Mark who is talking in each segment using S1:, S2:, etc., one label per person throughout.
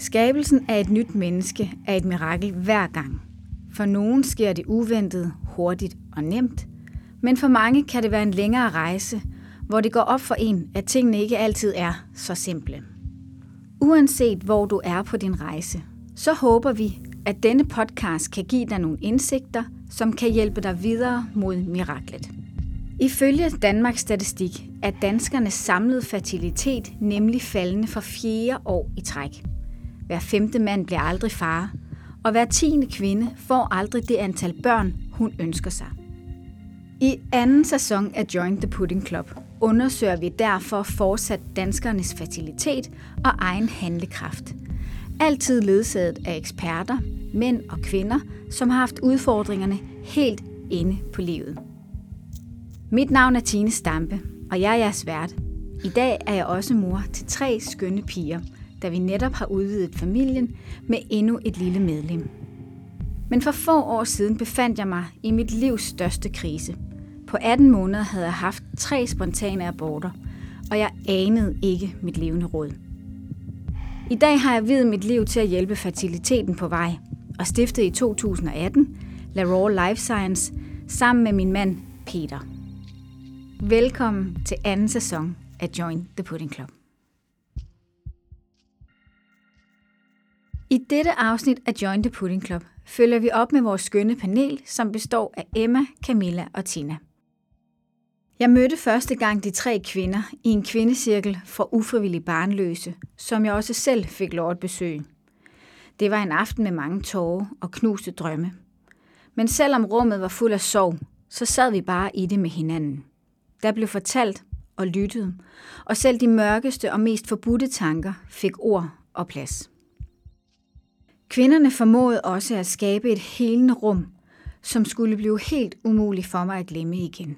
S1: Skabelsen af et nyt menneske er et mirakel hver gang. For nogen sker det uventet, hurtigt og nemt, men for mange kan det være en længere rejse, hvor det går op for en, at tingene ikke altid er så simple. Uanset hvor du er på din rejse, så håber vi, at denne podcast kan give dig nogle indsigter, som kan hjælpe dig videre mod miraklet. Ifølge Danmarks Statistik er danskernes samlede fertilitet nemlig faldende for fjerde år i træk. Hver femte mand bliver aldrig far, og hver tiende kvinde får aldrig det antal børn, hun ønsker sig. I anden sæson af Join the Pudding Club undersøger vi derfor fortsat danskernes fertilitet og egen handlekraft. Altid ledsaget af eksperter, mænd og kvinder, som har haft udfordringerne helt inde på livet. Mit navn er Tine Stampe, og jeg er jeres vært. I dag er jeg også mor til tre skønne piger, da vi netop har udvidet familien med endnu et lille medlem. Men for få år siden befandt jeg mig i mit livs største krise. På 18 måneder havde jeg haft tre spontane aborter, og jeg anede ikke mit levende råd. I dag har jeg videt mit liv til at hjælpe fertiliteten på vej, og stiftede i 2018 LaRaw Life Science sammen med min mand Peter. Velkommen til anden sæson af Join the Pudding Club. I dette afsnit af Join the Pudding Club følger vi op med vores skønne panel, som består af Emma, Camilla og Tina. Jeg mødte første gang de tre kvinder i en kvindecirkel for ufrivillig barnløse, som jeg også selv fik lov at besøge. Det var en aften med mange tårer og knuste drømme. Men selvom rummet var fuld af sorg, så sad vi bare i det med hinanden. Der blev fortalt og lyttet, og selv de mørkeste og mest forbudte tanker fik ord og plads. Kvinderne formåede også at skabe et helende rum, som skulle blive helt umuligt for mig at glemme igen.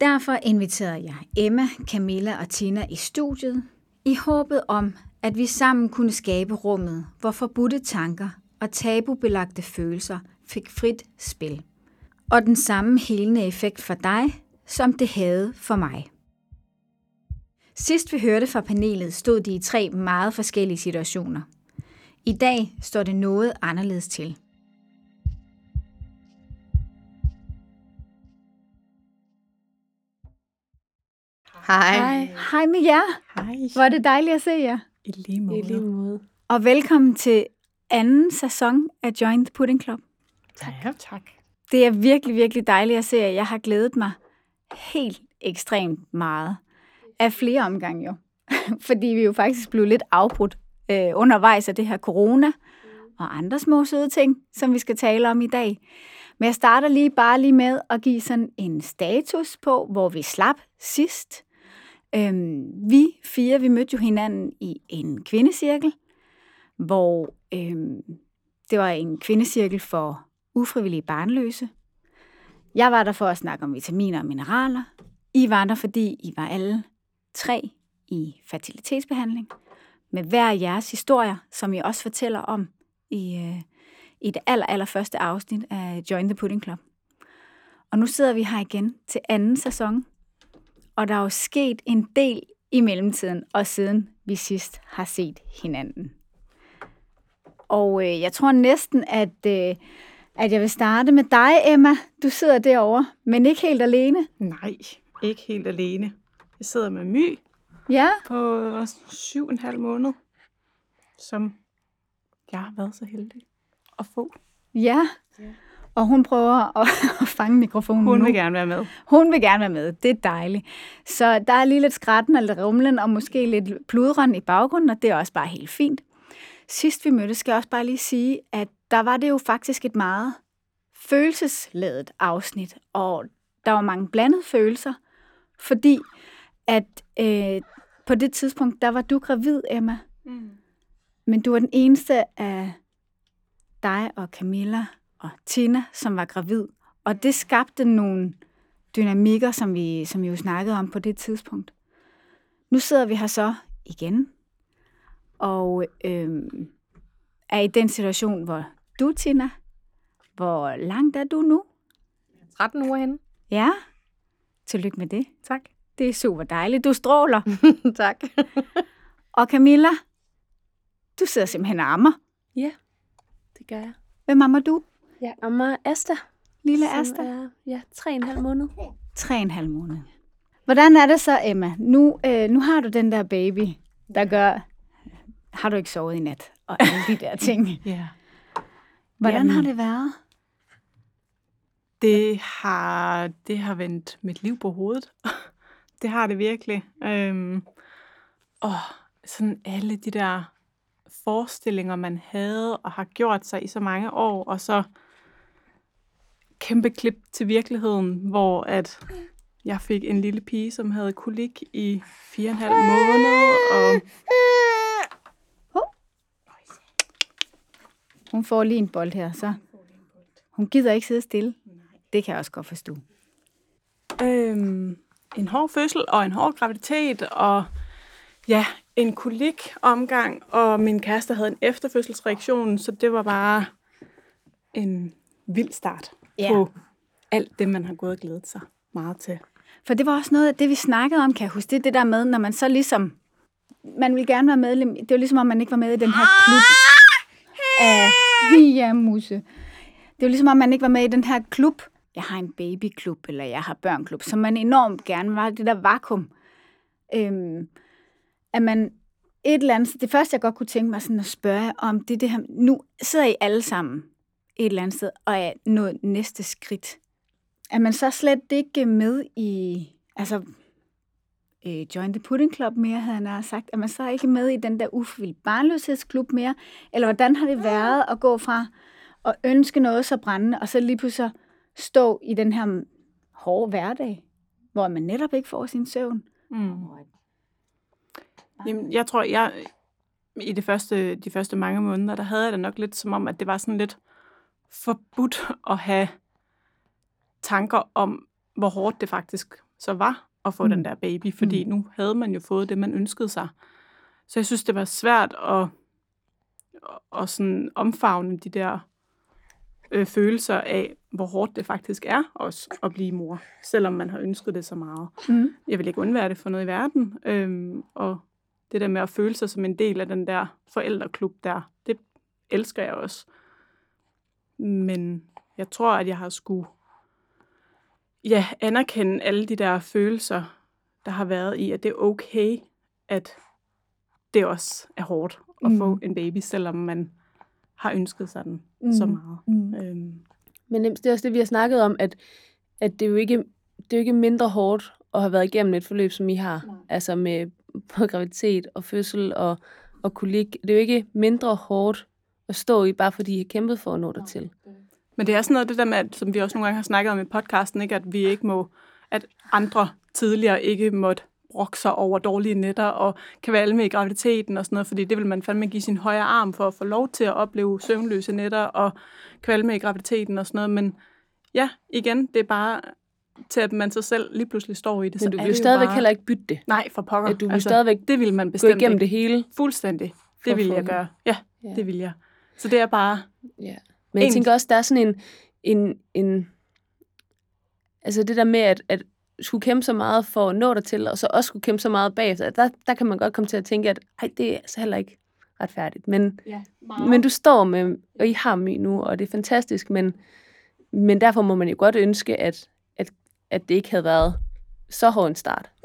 S1: Derfor inviterede jeg Emma, Camilla og Tina i studiet, i håbet om, at vi sammen kunne skabe rummet, hvor forbudte tanker og tabubelagte følelser fik frit spil. Og den samme helende effekt for dig, som det havde for mig. Sidst vi hørte fra panelet, stod de i tre meget forskellige situationer. I dag står det noget anderledes til.
S2: Hej.
S1: Hej. Hej med jer.
S2: Hej.
S1: Hvor er det dejligt at se jer.
S2: I lige måde.
S3: I lige måde.
S1: Og velkommen til anden sæson af Join the Pudding Club.
S2: Tak. Ja, tak.
S1: Det er virkelig, virkelig dejligt at se jer. Jeg har glædet mig helt ekstremt meget. Af flere omgange jo. Fordi vi jo faktisk blev lidt afbrudt øh, undervejs af det her corona og andre små søde ting, som vi skal tale om i dag. Men jeg starter lige bare lige med at give sådan en status på, hvor vi slap sidst. Øhm, vi fire, vi mødte jo hinanden i en kvindecirkel, hvor øhm, det var en kvindecirkel for ufrivillige barnløse. Jeg var der for at snakke om vitaminer og mineraler. I var der, fordi I var alle tre i fertilitetsbehandling med hver jeres historier, som I også fortæller om i, øh, i det aller, aller første afsnit af Join the Pudding Club. Og nu sidder vi her igen til anden sæson, og der er jo sket en del i mellemtiden, og siden vi sidst har set hinanden. Og øh, jeg tror næsten, at, øh, at jeg vil starte med dig, Emma. Du sidder derovre, men ikke helt alene.
S2: Nej, ikke helt alene. Jeg sidder med My
S1: Ja,
S2: på syv og en halv måned, som jeg har været så heldig at få.
S1: ja. Og hun prøver at, at fange mikrofonen
S2: Hun
S1: nu.
S2: vil gerne være med.
S1: Hun vil gerne være med. Det er dejligt. Så der er lige lidt skrætten og lidt rumlen, og måske lidt pludren i baggrunden, og det er også bare helt fint. Sidst vi mødtes, skal jeg også bare lige sige, at der var det jo faktisk et meget følelsesladet afsnit, og der var mange blandede følelser, fordi at øh, på det tidspunkt, der var du gravid, Emma,
S2: Mm.
S1: men du var den eneste af dig og Camilla og Tina, som var gravid. Og det skabte nogle dynamikker, som vi, som vi jo snakkede om på det tidspunkt. Nu sidder vi her så igen, og øhm, er i den situation, hvor du, Tina, hvor langt er du nu?
S3: 13 uger henne.
S1: Ja, tillykke med det.
S3: Tak.
S1: Det er super dejligt. Du stråler.
S3: tak.
S1: Og Camilla, Du sidder simpelthen og ammer.
S3: Ja, det gør jeg.
S1: Hvem ammer du?
S3: Jeg ammer Asta.
S1: Lille Asta?
S3: Er, ja, tre og en halv måned.
S1: Tre og en halv måned. Hvordan er det så, Emma? Nu, øh, nu har du den der baby, der gør... Har du ikke sovet i nat? Og alle de der ting.
S2: Ja.
S1: Hvordan
S2: Jamen.
S1: har det været?
S2: Det har, det har vendt mit liv på hovedet. det har det virkelig. Øhm, og sådan alle de der forestillinger, man havde og har gjort sig i så mange år, og så kæmpe klip til virkeligheden, hvor at jeg fik en lille pige, som havde kolik i fire og en halv måned, og
S1: Hun får lige en bold her, så hun gider ikke sidde stille. Det kan jeg også godt forstå.
S2: Øhm, en hård fødsel og en hård graviditet, og ja, en kolik-omgang, og min kæreste havde en efterfødselsreaktion, så det var bare en vild start
S1: Ja.
S2: på alt det, man har gået og glædet sig meget til.
S1: For det var også noget af det, vi snakkede om, kan jeg huske. Det det der med, når man så ligesom... Man vil gerne være medlem. Det var ligesom, om man ikke var med i den her klub af... Ja, musse. Det var ligesom, om man ikke var med i den her klub. Jeg har en babyklub, eller jeg har børnklub, som man enormt gerne var. Det der vakuum. Øhm, at man et eller andet... Det første, jeg godt kunne tænke mig sådan at spørge om, det er det her... Nu sidder I alle sammen et eller andet sted, og er nået næste skridt. Er man så slet ikke med i, altså, øh, Join the Pudding Club mere, havde han sagt. Er man så ikke med i den der ufrivillige barnløshedsklub mere? Eller hvordan har det været at gå fra at ønske noget så brændende, og så lige pludselig stå i den her hårde hverdag, hvor man netop ikke får sin søvn?
S2: Mm. Jamen, jeg tror, jeg i det første, de første mange måneder, der havde jeg det nok lidt som om, at det var sådan lidt forbudt at have tanker om, hvor hårdt det faktisk så var at få mm. den der baby, fordi mm. nu havde man jo fået det, man ønskede sig. Så jeg synes, det var svært at, at sådan omfavne de der øh, følelser af, hvor hårdt det faktisk er også at blive mor, selvom man har ønsket det så meget.
S1: Mm.
S2: Jeg vil ikke undvære det for noget i verden, øhm, og det der med at føle sig som en del af den der forældreklub der, det elsker jeg også. Men jeg tror, at jeg har skulle ja, anerkende alle de der følelser, der har været i, at det er okay, at det også er hårdt at
S1: Mm.
S2: få en baby, selvom man har ønsket sig den mm. så meget.
S1: Mm.
S2: Øhm,
S3: Men det er også det, vi har snakket om, at, at det, er jo ikke, det er jo ikke mindre hårdt at have været igennem et forløb, som I har.
S2: Nej.
S3: Altså med både graviditet og fødsel og, og kolik. Det er jo ikke mindre hårdt at stå i, bare fordi I har kæmpet for at nå dertil.
S2: Men det er sådan noget, det der med, at, som vi også nogle gange har snakket om i podcasten, ikke, at vi ikke må, at andre tidligere ikke måtte brokke sig over dårlige nætter og kvalme i graviditeten og sådan noget, fordi det vil man fandme give sin højre arm for at få lov til at opleve søvnløse nætter og kvalme i graviditeten og sådan noget. Men ja, igen, det er bare til, at man så selv lige pludselig står i det.
S3: Men du vil jo stadigvæk
S2: bare...
S3: heller ikke bytte det.
S2: Nej, for pokker.
S3: At du vil stadigvæk
S2: det vil man
S3: Gå
S2: bestemt
S3: igennem
S2: ikke.
S3: det hele.
S2: Fuldstændig. Det vil jeg gøre. Ja,
S3: Ja.
S2: det vil jeg. Så det er bare...
S3: Ja. Men jeg
S2: Egentlig-
S3: tænker også, der er sådan en, en, en altså det der med, at, at skulle kæmpe så meget for at nå dig til, og så også skulle kæmpe så meget bagefter, der, der kan man godt komme til at tænke, at ej, det er altså heller ikke retfærdigt. Men,
S2: Ja,
S3: men du står med, og I har my nu, og det er fantastisk, men, men derfor må man jo godt ønske, at, at, at det ikke havde været så hård en start.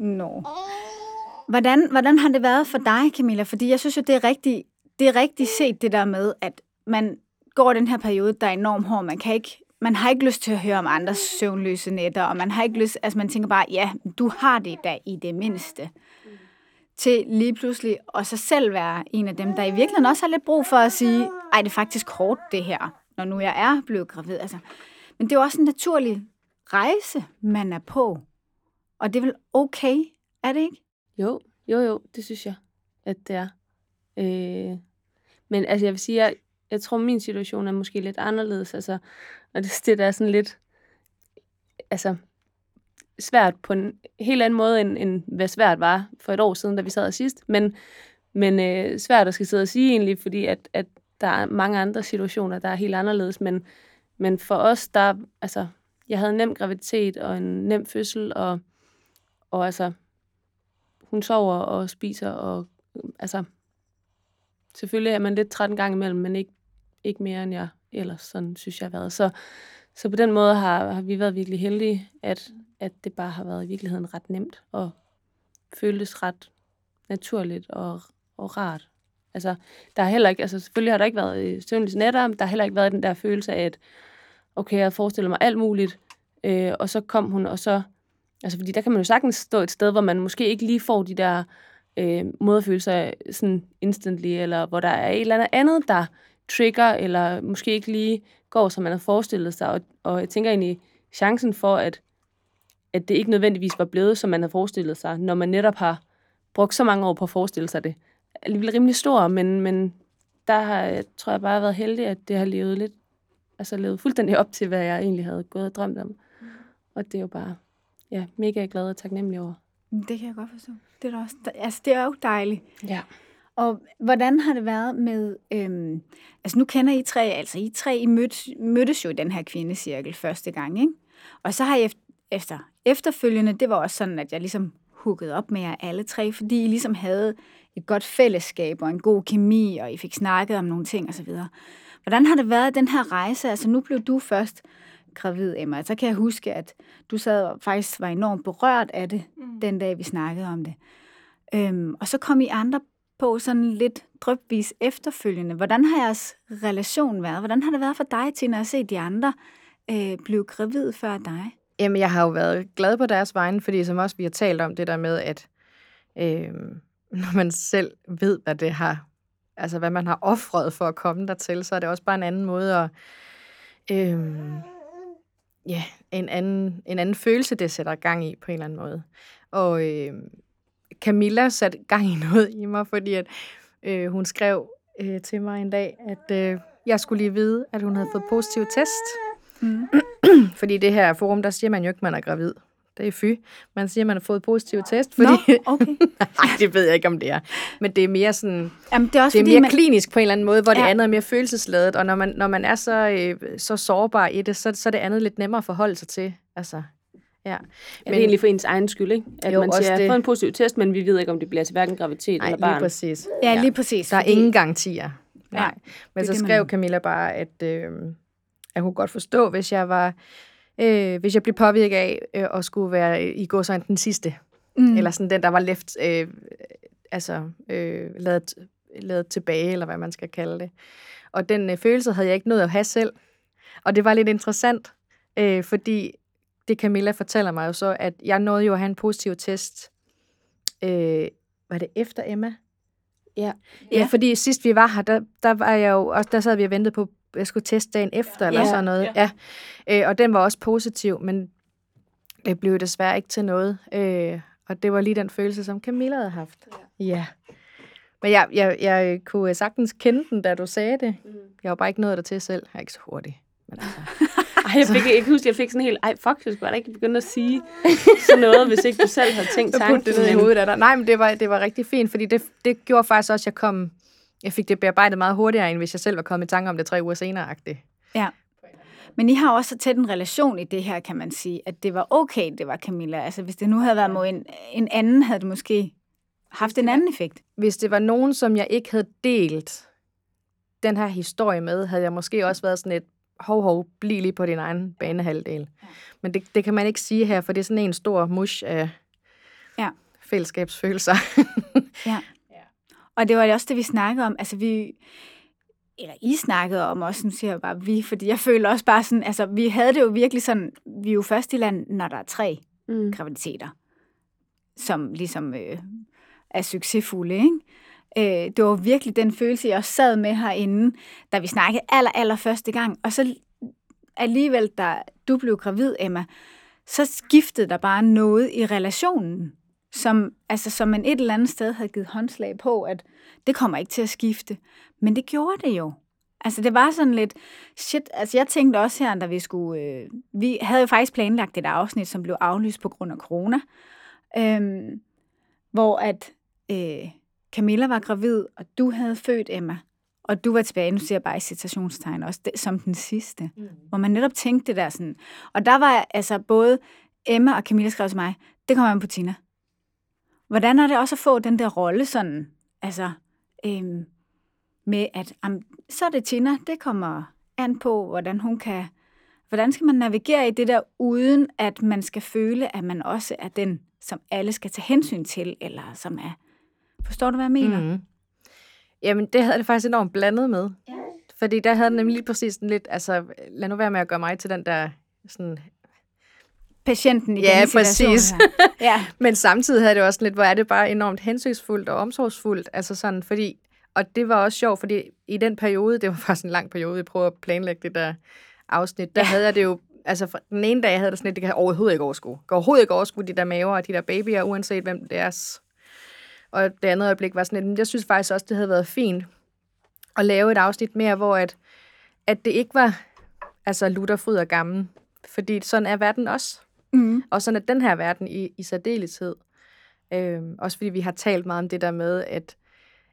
S1: No. Hvordan, hvordan har det været for dig, Camilla? Fordi jeg synes jo, det er rigtigt, det er rigtigt set det der med, at man går den her periode, der er enormt hård. Man, kan ikke, man har ikke lyst til at høre om andres søvnløse nætter, og man har ikke lyst, altså man tænker bare, ja, du har det da i det mindste. Til lige pludselig og så selv være en af dem, der i virkeligheden også har lidt brug for at sige, ej, det er faktisk hårdt det her, når nu jeg er blevet gravid. Altså, men det er jo også en naturlig rejse, man er på. Og det er vel okay, er det ikke?
S3: Jo, jo, jo, det synes jeg, at det er. Øh, men altså, jeg vil sige, jeg, jeg tror, min situation er måske lidt anderledes. Altså, og det, det der er sådan lidt altså, svært på en helt anden måde, end, end hvad svært var for et år siden, da vi sad sidst. Men, men øh, svært at skal sidde og sige egentlig, fordi at, at der er mange andre situationer, der er helt anderledes. Men, men for os, der, altså, jeg havde en nem graviditet og en nem fødsel, og, og altså, hun sover og spiser, og altså, selvfølgelig er man lidt træt en gang imellem, men ikke, ikke mere end jeg ellers, sådan synes jeg har været. Så, så på den måde har, har vi været virkelig heldige, at, at det bare har været i virkeligheden ret nemt, og føltes ret naturligt og, og rart. Altså, der har heller ikke, altså selvfølgelig har der ikke været øh, søvnløse nætter, men der har heller ikke været den der følelse af, at okay, jeg forestiller mig alt muligt, øh, og så kom hun, og så, altså fordi der kan man jo sagtens stå et sted, hvor man måske ikke lige får de der øh, moderfølelser sådan instantly, eller hvor der er et eller andet andet, der trigger, eller måske ikke lige går, som man har forestillet sig, og, og jeg tænker egentlig, chancen for, at, at det ikke nødvendigvis var blevet, som man havde forestillet sig, når man netop har brugt så mange år på at forestille sig det, er alligevel rimelig stor, men, men der har, tror jeg bare været heldig, at det har levet lidt, altså levet fuldstændig op til, hvad jeg egentlig havde gået og drømt om. Mm. Og det er jo bare, ja, mega glad og taknemmelig over.
S1: Det kan jeg godt forstå. Det er, også, altså, det er jo dejligt.
S3: Ja.
S1: Og hvordan har det været med, øhm, altså nu kender I tre, altså I tre I mødtes, mødtes jo i den her kvindecirkel første gang, ikke? Og så har I efter, efterfølgende, det var også sådan, at jeg ligesom hugget op med jer alle tre, fordi I ligesom havde et godt fællesskab og en god kemi, og I fik snakket om nogle ting osv. Hvordan har det været den her rejse? Altså nu blev du først gravid, Emma. Så kan jeg huske, at du sad og faktisk var enormt berørt af det, mm. den dag vi snakkede om det. Øhm, og så kom I andre på sådan lidt drøbvis efterfølgende. Hvordan har jeres relation været? Hvordan har det været for dig, Tina, at se de andre øh, blive gravid før dig?
S4: Jamen, jeg har jo været glad på deres vegne, fordi som også vi har talt om det der med, at øh, når man selv ved, hvad det har, altså hvad man har offret for at komme dertil, så er det også bare en anden måde at, øh, ja, en anden, en anden følelse, det sætter gang i på en eller anden måde. Og øh, Camilla satte gang i noget i mig, fordi at, øh, hun skrev øh, til mig en dag, at øh, jeg skulle lige vide, at hun havde fået positiv test. Mm. fordi det her forum, der siger man jo ikke, at man er gravid. Det er fy. Man siger, at man har fået positiv test. Fordi...
S1: Nå, okay.
S4: Nej, det ved jeg ikke, om det er. Men det er mere sådan...
S1: Jamen, det er, også
S4: det er
S1: fordi,
S4: mere
S1: man...
S4: klinisk på en eller anden måde, hvor ja. det andet er mere følelsesladet. Og når man, når man er så, øh, så sårbar i det, så, så er det andet lidt nemmere at forholde sig til. Altså,
S3: Ja. Men, det er egentlig for ens egen skyld, ikke? At jo, man siger, at få en positiv test, men vi ved ikke, om det bliver til hverken graviditet Nej, eller barn.
S4: lige præcis.
S1: Ja, lige præcis.
S4: Der er ingen garantier. Nej. Men så skrev man... Camilla bare, at, øh, at hun godt forstå, hvis jeg var øh, hvis jeg blev påvirket af øh, at skulle være i går så den sidste. Mm. Eller sådan den, der var left, øh, altså øh, lavet, lavet tilbage, eller hvad man skal kalde det. Og den øh, følelse havde jeg ikke nået at have selv. Og det var lidt interessant, øh, fordi det Camilla fortæller mig jo så, at jeg nåede jo at have en positiv test. Øh, var det efter Emma? Ja. ja. ja, fordi sidst vi var her, der, der var jeg jo, og der sad vi og ventede på, at jeg skulle teste dagen efter, eller ja. sådan noget. Ja. ja. Øh, og den var også positiv, men det blev desværre ikke til noget. Øh, og det var lige den følelse, som Camilla havde haft. Ja. ja. Men jeg, jeg, jeg kunne sagtens kende den, da du sagde det. Mm. Jeg var bare ikke nået der til selv. Jeg er ikke så hurtig. Men altså.
S3: Ej, jeg fik, jeg huske, jeg fik sådan helt, ej, fuck, jeg skulle da ikke begynde at sige sådan noget, hvis ikke du selv havde tænkt tanken.
S4: det ned i hovedet af dig. Nej, men det var, det var rigtig fint, fordi det, det gjorde faktisk også, at jeg kom, jeg fik det bearbejdet meget hurtigere, end hvis jeg selv var kommet i tanke om det tre uger senere -agtigt.
S1: Ja. Men I har også så tæt en relation i det her, kan man sige, at det var okay, det var Camilla. Altså, hvis det nu havde været mod en, en anden, havde det måske haft en anden effekt.
S4: Hvis det var nogen, som jeg ikke havde delt den her historie med, havde jeg måske også været sådan et, hov, hov, bliv lige på din egen banehalvdel. Ja. Men det, det kan man ikke sige her, for det er sådan en stor mush af ja. fællesskabsfølelser.
S1: ja. Og det var også det, vi snakkede om. Altså, vi, eller I snakkede om også, nu siger jeg bare vi, fordi jeg føler også bare sådan, altså vi havde det jo virkelig sådan, vi er jo først i land, når der er tre mm. graviditeter, som ligesom øh, er succesfulde, ikke? Øh, det var virkelig den følelse, jeg også sad med herinde, da vi snakkede aller, aller første gang. Og så alligevel, da du blev gravid, Emma, så skiftede der bare noget i relationen, som, altså, som man et eller andet sted havde givet håndslag på, at det kommer ikke til at skifte. Men det gjorde det jo. Altså, det var sådan lidt, shit, altså jeg tænkte også her, da vi skulle, øh, vi havde jo faktisk planlagt et afsnit, som blev aflyst på grund af corona, øh, hvor at øh, Camilla var gravid, og du havde født Emma, og du var tilbage, nu siger jeg bare i citationstegn også, det, som den sidste, mm. hvor man netop tænkte det der sådan, og der var altså både Emma og Camilla skrev til mig, det kommer an på Tina. Hvordan er det også at få den der rolle sådan, altså øhm, med at, am, så er det Tina, det kommer an på, hvordan hun kan, hvordan skal man navigere i det der, uden at man skal føle, at man også er den, som alle skal tage hensyn til, eller som er, forstår du, hvad jeg mener? Mm.
S4: Jamen, det havde det faktisk enormt blandet med. Ja. Fordi der havde den nemlig lige præcis den lidt, altså, lad nu være med at gøre mig til den der sådan
S1: patienten i
S4: ja, den præcis. ja. Men samtidig havde det også lidt, hvor er det bare enormt hensynsfuldt og omsorgsfuldt, altså sådan, fordi, og det var også sjovt, fordi i den periode, det var faktisk en lang periode, vi prøvede at planlægge det der afsnit, der ja. havde jeg det jo, altså den ene dag havde det sådan lidt, det kan jeg overhovedet ikke overskue. Jeg kan overhovedet ikke overskue de der maver og de der babyer, uanset hvem det er. Og det andet øjeblik var sådan lidt, men jeg synes faktisk også, det havde været fint at lave et afsnit mere, hvor at, at det ikke var altså lutter, fryd og gammel. Fordi sådan er verden også. Mm. Og sådan er den her verden i, i særdeleshed. Øhm, også fordi vi har talt meget om det der med, at,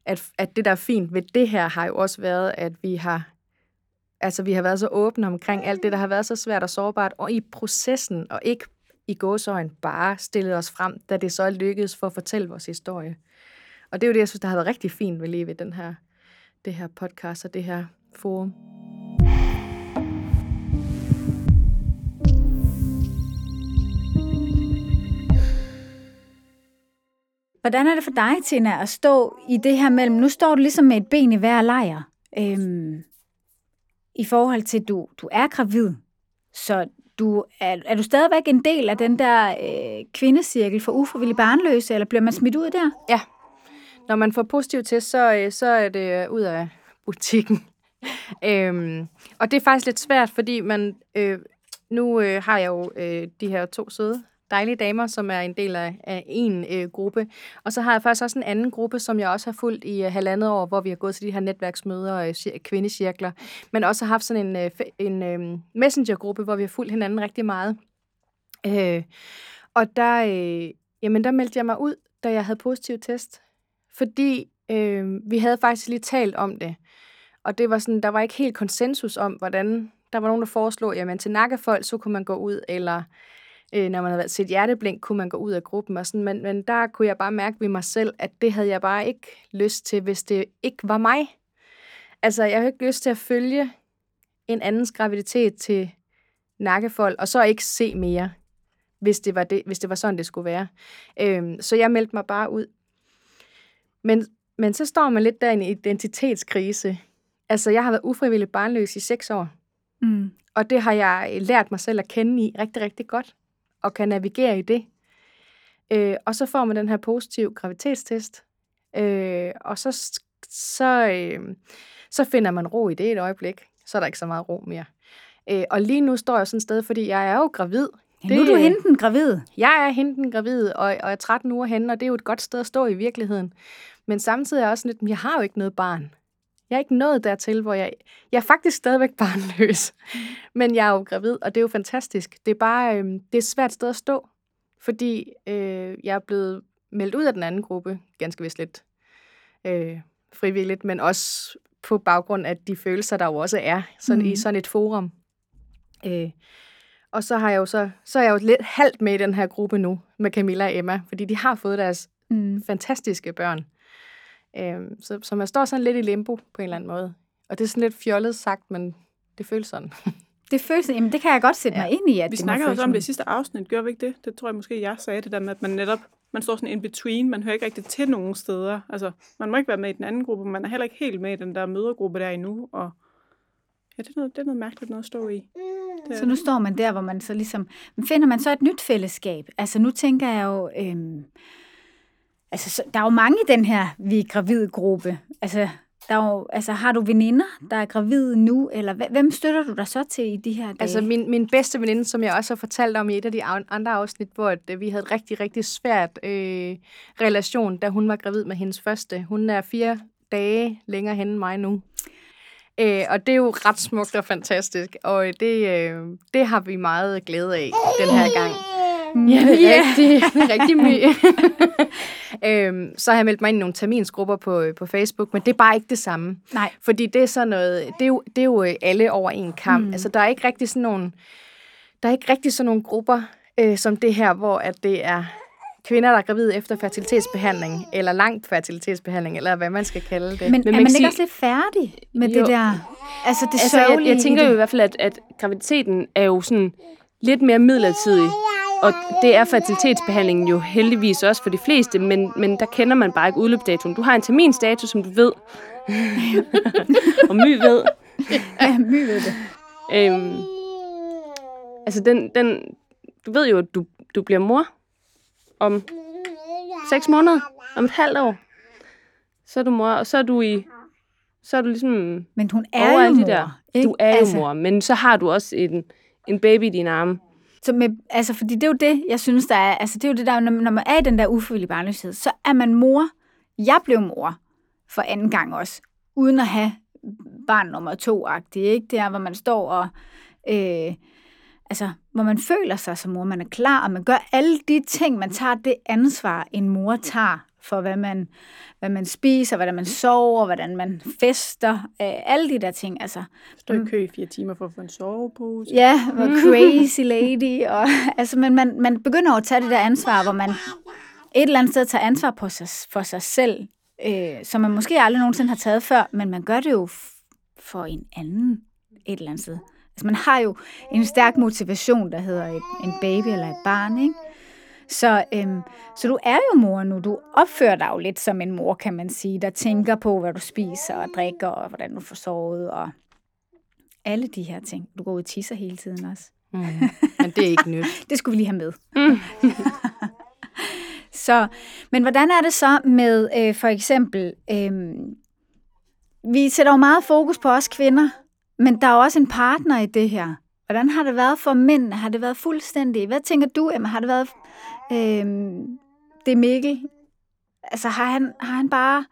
S4: at, at det, der er fint ved det her, har jo også været, at vi har altså vi har været så åbne omkring alt det, der har været så svært og sårbart, og i processen, og ikke i gåsøjen bare stillet os frem, da det så er lykkedes for at fortælle vores historie. Og det er jo det, jeg synes, der har været rigtig fint ved lige ved den her, det her podcast og det her forum.
S1: Hvordan er det for dig, Tina, at stå i det her mellem, nu står du ligesom med et ben i hver lejr, øhm, i forhold til, at du, du er gravid, så du, er, er du stadigvæk en del af den der øh, kvindecirkel for ufrivillig barnløse, eller bliver man smidt ud der?
S4: Ja. Når man får positiv test, så, øh, så er det ud af butikken. øhm, og det er faktisk lidt svært, fordi man øh, nu øh, har jeg jo øh, de her to søde dejlige damer, som er en del af, af en øh, gruppe. Og så har jeg faktisk også en anden gruppe, som jeg også har fulgt i øh, halvandet år, hvor vi har gået til de her netværksmøder og øh, kvindecirkler. Men også har haft sådan en, øh, en øh, messengergruppe, hvor vi har fulgt hinanden rigtig meget. Øh, og der, øh, jamen, der meldte jeg mig ud, da jeg havde positiv test. Fordi øh, vi havde faktisk lige talt om det. Og det var sådan, der var ikke helt konsensus om, hvordan... Der var nogen, der foreslog, jamen til nakkefolk, så kunne man gå ud, eller øh, når man havde set hjerteblink, kunne man gå ud af gruppen og sådan, men, men der kunne jeg bare mærke ved mig selv, at det havde jeg bare ikke lyst til, hvis det ikke var mig. Altså, jeg havde ikke lyst til at følge en andens graviditet til nakkefold, og så ikke se mere, hvis det var, det, hvis det var sådan, det skulle være. Øhm, så jeg meldte mig bare ud. Men, men så står man lidt der i en identitetskrise. Altså, jeg har været ufrivillig barnløs i seks år. Mm. Og det har jeg lært mig selv at kende i rigtig, rigtig godt og kan navigere i det. Øh, og så får man den her positiv gravitetstest, øh, og så, så, øh, så finder man ro i det et øjeblik. Så er der ikke så meget ro mere. Øh, og lige nu står jeg sådan et sted, fordi jeg er jo gravid.
S1: Ja, nu er du henten gravid.
S4: Jeg er henten gravid, og, og er 13 uger henne, og det er jo et godt sted at stå i virkeligheden. Men samtidig er jeg også lidt, jeg har jo ikke noget barn. Jeg er ikke nået dertil, hvor jeg... Jeg er faktisk stadigvæk barnløs, men jeg er jo gravid, og det er jo fantastisk. Det er bare øh, det er et svært sted at stå, fordi øh, jeg er blevet meldt ud af den anden gruppe, ganske vist lidt øh, frivilligt, men også på baggrund af de følelser, der jo også er sådan, mm. i sådan et forum. Øh, og så har jeg jo så, så er jeg jo lidt halvt med i den her gruppe nu, med Camilla og Emma, fordi de har fået deres mm. fantastiske børn. Øhm, så, så man står sådan lidt i limbo på en eller anden måde. Og det er sådan lidt fjollet sagt, men det føles sådan.
S1: Det føles, jamen det kan jeg godt sætte ja. mig ind i.
S2: At vi det snakker også om det i sidste afsnit, gør vi ikke det? Det tror jeg måske, jeg sagde det der med, at man netop, man står sådan in between, man hører ikke rigtig til nogen steder. Altså, man må ikke være med i den anden gruppe, man er heller ikke helt med i den der mødergruppe der endnu, og ja, det er noget, det er noget mærkeligt noget at stå i.
S1: Det så nu står man der, hvor man så ligesom, finder man så et nyt fællesskab? Altså nu tænker jeg jo, øhm, altså, så, der er jo mange i den her vi er gravid gruppe. Altså, der er jo, altså, har du veninder, der er gravide nu, eller hvem støtter du dig så til i de her dage?
S4: Altså min, min bedste veninde, som jeg også har fortalt om i et af de andre afsnit, hvor at, øh, vi havde et rigtig, rigtig svært øh, relation, da hun var gravid med hendes første. Hun er fire dage længere hen end mig nu. Øh, og det er jo ret smukt og fantastisk, og det, øh, det har vi meget glæde af den her gang. Ja, det er rigtig, rigtig mye. øhm, så har jeg meldt mig ind i nogle terminsgrupper på, på Facebook, men det er bare ikke det samme.
S1: Nej.
S4: Fordi det er sådan noget, det er jo, det er jo øh, alle over en kamp. Mm. Altså, der er ikke rigtig sådan nogle, der er ikke rigtig sådan nogle grupper, øh, som det her, hvor at det er kvinder, der er gravide efter fertilitetsbehandling, eller langt fertilitetsbehandling, eller hvad man skal kalde det.
S1: Men, men er man, man ikke sige... også lidt færdig med jo. det der? Altså det altså,
S3: jeg, jeg tænker jo i hvert fald, at, at graviditeten er jo sådan lidt mere midlertidig. Og det er fertilitetsbehandlingen jo heldigvis også for de fleste, men, men der kender man bare ikke udløbsdatoen. Du har en terminstatus, som du ved. og My ved.
S1: ja, My ved det. Øhm,
S3: altså, den, den, du ved jo, at du, du bliver mor om seks måneder, om et halvt år. Så er du mor, og så er du i så er du ligesom
S1: Men hun er jo mor. De der.
S3: Ikke? Du er altså. jo mor, men så har du også en, en baby i dine arme.
S1: Så med, altså, fordi det er jo det, jeg synes, der er, altså det er jo det der, når, når man er i den der ufrivillige barnløshed, så er man mor. Jeg blev mor for anden gang også, uden at have barn nummer to-agtigt, ikke? Det er, hvor man står og, øh, altså, hvor man føler sig som mor, man er klar, og man gør alle de ting, man tager det ansvar, en mor tager for, hvad man, hvad man spiser, hvordan man sover, hvordan man fester, øh, alle de der ting. Altså,
S2: Stå i mm. kø i fire timer for at få en sovepose.
S1: Ja, crazy lady. Og, altså, men man, man begynder at tage det der ansvar, hvor man et eller andet sted tager ansvar på sig, for sig selv, øh, som man måske aldrig nogensinde har taget før, men man gør det jo for en anden et eller andet sted. Altså man har jo en stærk motivation, der hedder et, en baby eller et barn, ikke? Så, øhm, så du er jo mor nu. Du opfører dig jo lidt som en mor, kan man sige, der tænker på, hvad du spiser og drikker, og hvordan du får sovet, og alle de her ting. Du går ud og tisser hele tiden også.
S4: Mm. Men det er ikke nyt.
S1: det skulle vi lige have med. Mm. så, men hvordan er det så med øh, for eksempel, øh, vi sætter jo meget fokus på os kvinder, men der er jo også en partner i det her. Hvordan har det været for mænd? Har det været fuldstændig? Hvad tænker du, Emma? Har det været øh, det Mikkel? Altså har han, har han bare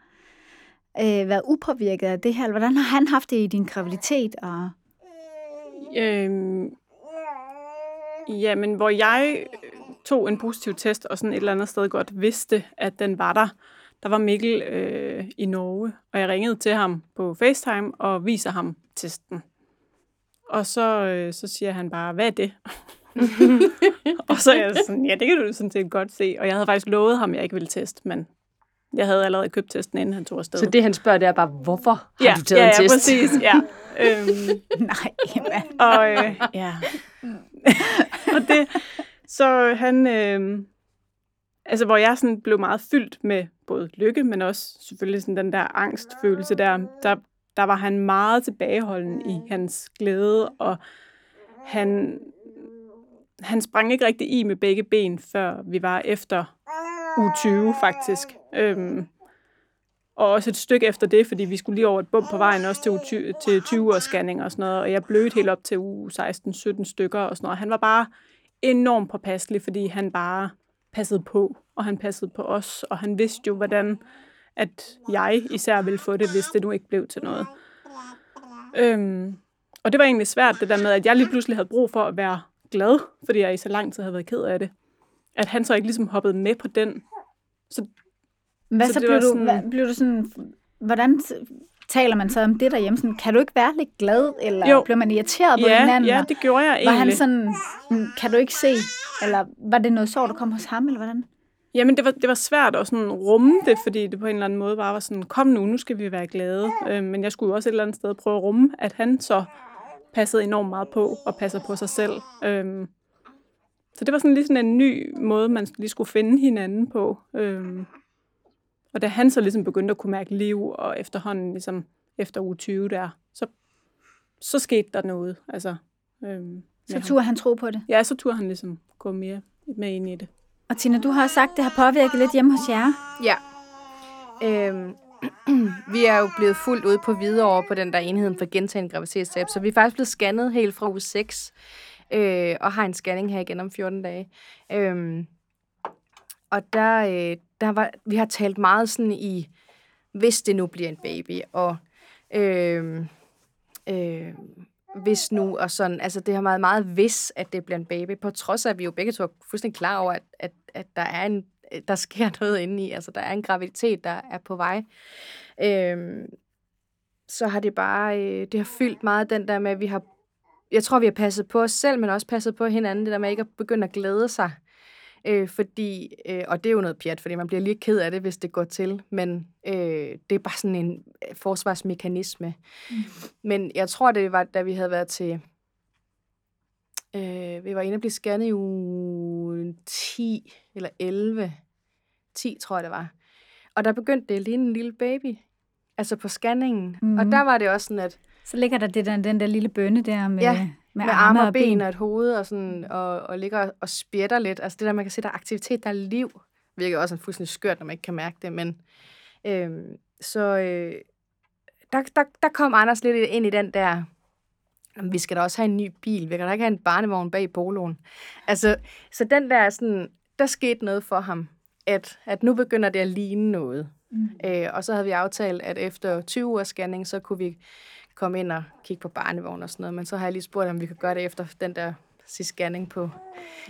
S1: øh, været upåvirket af det her? Hvordan har han haft det i din graviditet? Og...
S2: Øhm, jamen, hvor jeg tog en positiv test, og sådan et eller andet sted godt vidste, at den var der, der var Mikkel øh, i Norge, og jeg ringede til ham på FaceTime og viser ham testen. Og så, øh, så siger han bare, hvad er det? og så er jeg sådan, ja, det kan du sådan set godt se. Og jeg havde faktisk lovet ham, at jeg ikke ville teste, men jeg havde allerede købt testen, inden han tog afsted.
S3: Så det, han spørger, det er bare, hvorfor har
S2: ja,
S3: du taget
S2: ja,
S3: en test?
S2: Ja, præcis. Ja. øhm,
S1: Nej, Emma.
S2: Og, øh, ja. og det, så han, øh, altså hvor jeg sådan blev meget fyldt med både lykke, men også selvfølgelig sådan den der angstfølelse der, der, der var han meget tilbageholden i hans glæde, og han, han sprang ikke rigtig i med begge ben, før vi var efter u 20 faktisk. Øhm, og også et stykke efter det, fordi vi skulle lige over et bump på vejen også til, u 20, til 20 års scanning og sådan noget, og jeg blødte helt op til u 16-17 stykker og sådan noget. Han var bare enormt påpasselig, fordi han bare passede på, og han passede på os, og han vidste jo, hvordan at jeg især ville få det, hvis det nu ikke blev til noget. Øhm, og det var egentlig svært, det der med, at jeg lige pludselig havde brug for at være glad, fordi jeg i så lang tid havde været ked af det. At han så ikke ligesom hoppede med på den.
S1: Så, hvad så, så blev, du, sådan, hvad, blev du sådan, hvordan taler man så om det derhjemme? Sådan, kan du ikke være lidt glad, eller jo. blev man irriteret på
S2: ja,
S1: hinanden?
S2: Ja, det gjorde jeg egentlig.
S1: Var han sådan, mm, kan du ikke se, eller var det noget sår, der kom hos ham, eller hvordan?
S2: Jamen, det var, det var svært at sådan rumme det, fordi det på en eller anden måde bare var sådan, kom nu, nu skal vi være glade. Øh, men jeg skulle også et eller andet sted prøve at rumme, at han så passede enormt meget på og passer på sig selv. Øh, så det var sådan lige sådan en ny måde, man lige skulle finde hinanden på. Øh, og da han så ligesom begyndte at kunne mærke liv, og efterhånden ligesom efter uge 20 der, så, så skete der noget. Altså,
S1: øh, så turde han tro på det?
S2: Ja, så turde han ligesom gå mere med ind i det.
S1: Og Tina, du har sagt, at det har påvirket lidt hjemme hos jer.
S4: Ja. Øhm, vi er jo blevet fuldt ud på videre på den der enhed for gentagende graviditetstab, så vi er faktisk blevet scannet helt fra uge 6, øh, og har en scanning her igen om 14 dage. Øhm, og der, øh, der var, vi har talt meget sådan i, hvis det nu bliver en baby, og øh, øh, hvis nu, og sådan, altså det har meget, meget hvis, at det bliver en baby, på trods af, at vi jo begge to er fuldstændig klar over, at, at, at der er en, der sker noget inde i, altså der er en graviditet, der er på vej. Øhm, så har det bare, øh, det har fyldt meget den der med, at vi har, jeg tror, vi har passet på os selv, men også passet på hinanden, det der med ikke at begynde at glæde sig Øh, fordi, øh, og det er jo noget pjat, fordi man bliver lige ked af det, hvis det går til, men øh, det er bare sådan en øh, forsvarsmekanisme. Mm. Men jeg tror, det var, da vi havde været til... Øh, vi var inde og blive scannet i uge 10 eller 11. 10, tror jeg, det var. Og der begyndte det at ligne en lille baby. Altså på scanningen. Mm. Og der var det også sådan, at...
S1: Så ligger der det der, den der lille bønne der med,
S4: ja, med, med arme og ben og et hoved og, sådan, og, og ligger og spjætter lidt. Altså det der, man kan se, der er aktivitet, der er liv. Virker også en fuldstændig skørt, når man ikke kan mærke det. Men, øh, så øh, der, der, der kom Anders lidt ind i den der, vi skal da også have en ny bil. Vi kan da ikke have en barnevogn bag poloen. Altså, så den der sådan, der skete noget for ham, at, at nu begynder det at ligne noget. Mm. Øh, og så havde vi aftalt, at efter 20 ugers scanning, så kunne vi komme ind og kigge på barnevogn og sådan noget. Men så har jeg lige spurgt, om vi kan gøre det efter den der sidste scanning på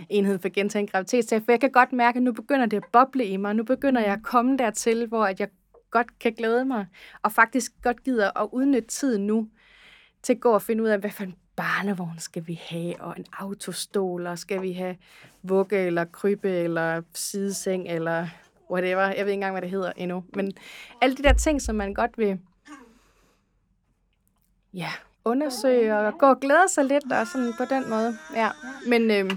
S4: enheden for gentagen graviditet. For jeg kan godt mærke, at nu begynder det at boble i mig. Nu begynder jeg at komme dertil, hvor at jeg godt kan glæde mig, og faktisk godt gider at udnytte tiden nu til at gå og finde ud af, hvad for en barnevogn skal vi have, og en autostol, og skal vi have vugge, eller krybe, eller sideseng, eller whatever. Jeg ved ikke engang, hvad det hedder endnu. Men alle de der ting, som man godt vil ja, undersøge og gå og glæde sig lidt og sådan på den måde. Ja. Men øh,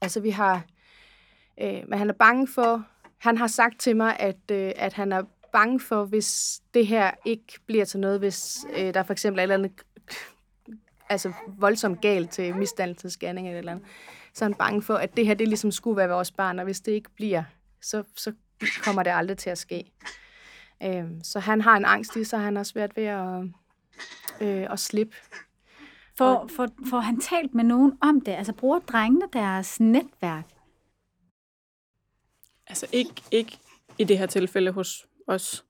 S4: altså vi har, øh, men han er bange for, han har sagt til mig, at, øh, at han er bange for, hvis det her ikke bliver til noget, hvis øh, der for eksempel er et eller andet altså voldsomt galt til misdannelsesscanning eller, eller andet, så er han bange for, at det her det ligesom skulle være vores barn, og hvis det ikke bliver, så, så kommer det aldrig til at ske. Øh, så han har en angst i sig, han har svært ved at, øh, at slippe.
S1: For, for, for han talt med nogen om det? Altså bruger drengene deres netværk?
S2: Altså ikke, ikke i det her tilfælde hos os.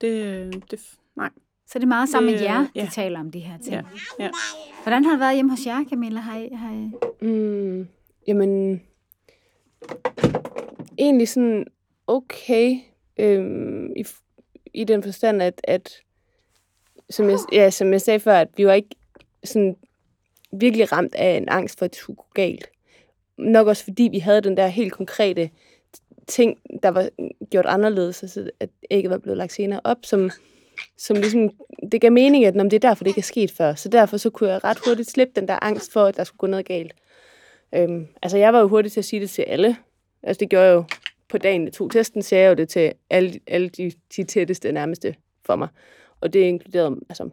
S2: Det, det nej.
S1: Så det er meget sammen med jer, ja. de taler om de her ting. Ja. Ja. Hvordan har det været hjemme hos jer, Camilla? Har I, har I...
S3: Mm, jamen, egentlig sådan okay, øhm, i, i den forstand, at, at som, jeg, ja, som jeg sagde før, at vi var ikke sådan virkelig ramt af en angst for, at det skulle gå galt. Nok også fordi vi havde den der helt konkrete ting, der var gjort anderledes, altså at ægget var blevet lagt senere op, som, som ligesom, det gav mening, at det er derfor, det ikke er sket før. Så derfor så kunne jeg ret hurtigt slippe den der angst for, at der skulle gå noget galt. Øhm, altså jeg var jo hurtig til at sige det til alle. Altså det gjorde jeg jo på dagen, jeg tog testen, sagde jeg jo det til alle, alle de, de tætteste nærmeste for mig. Og det inkluderede altså,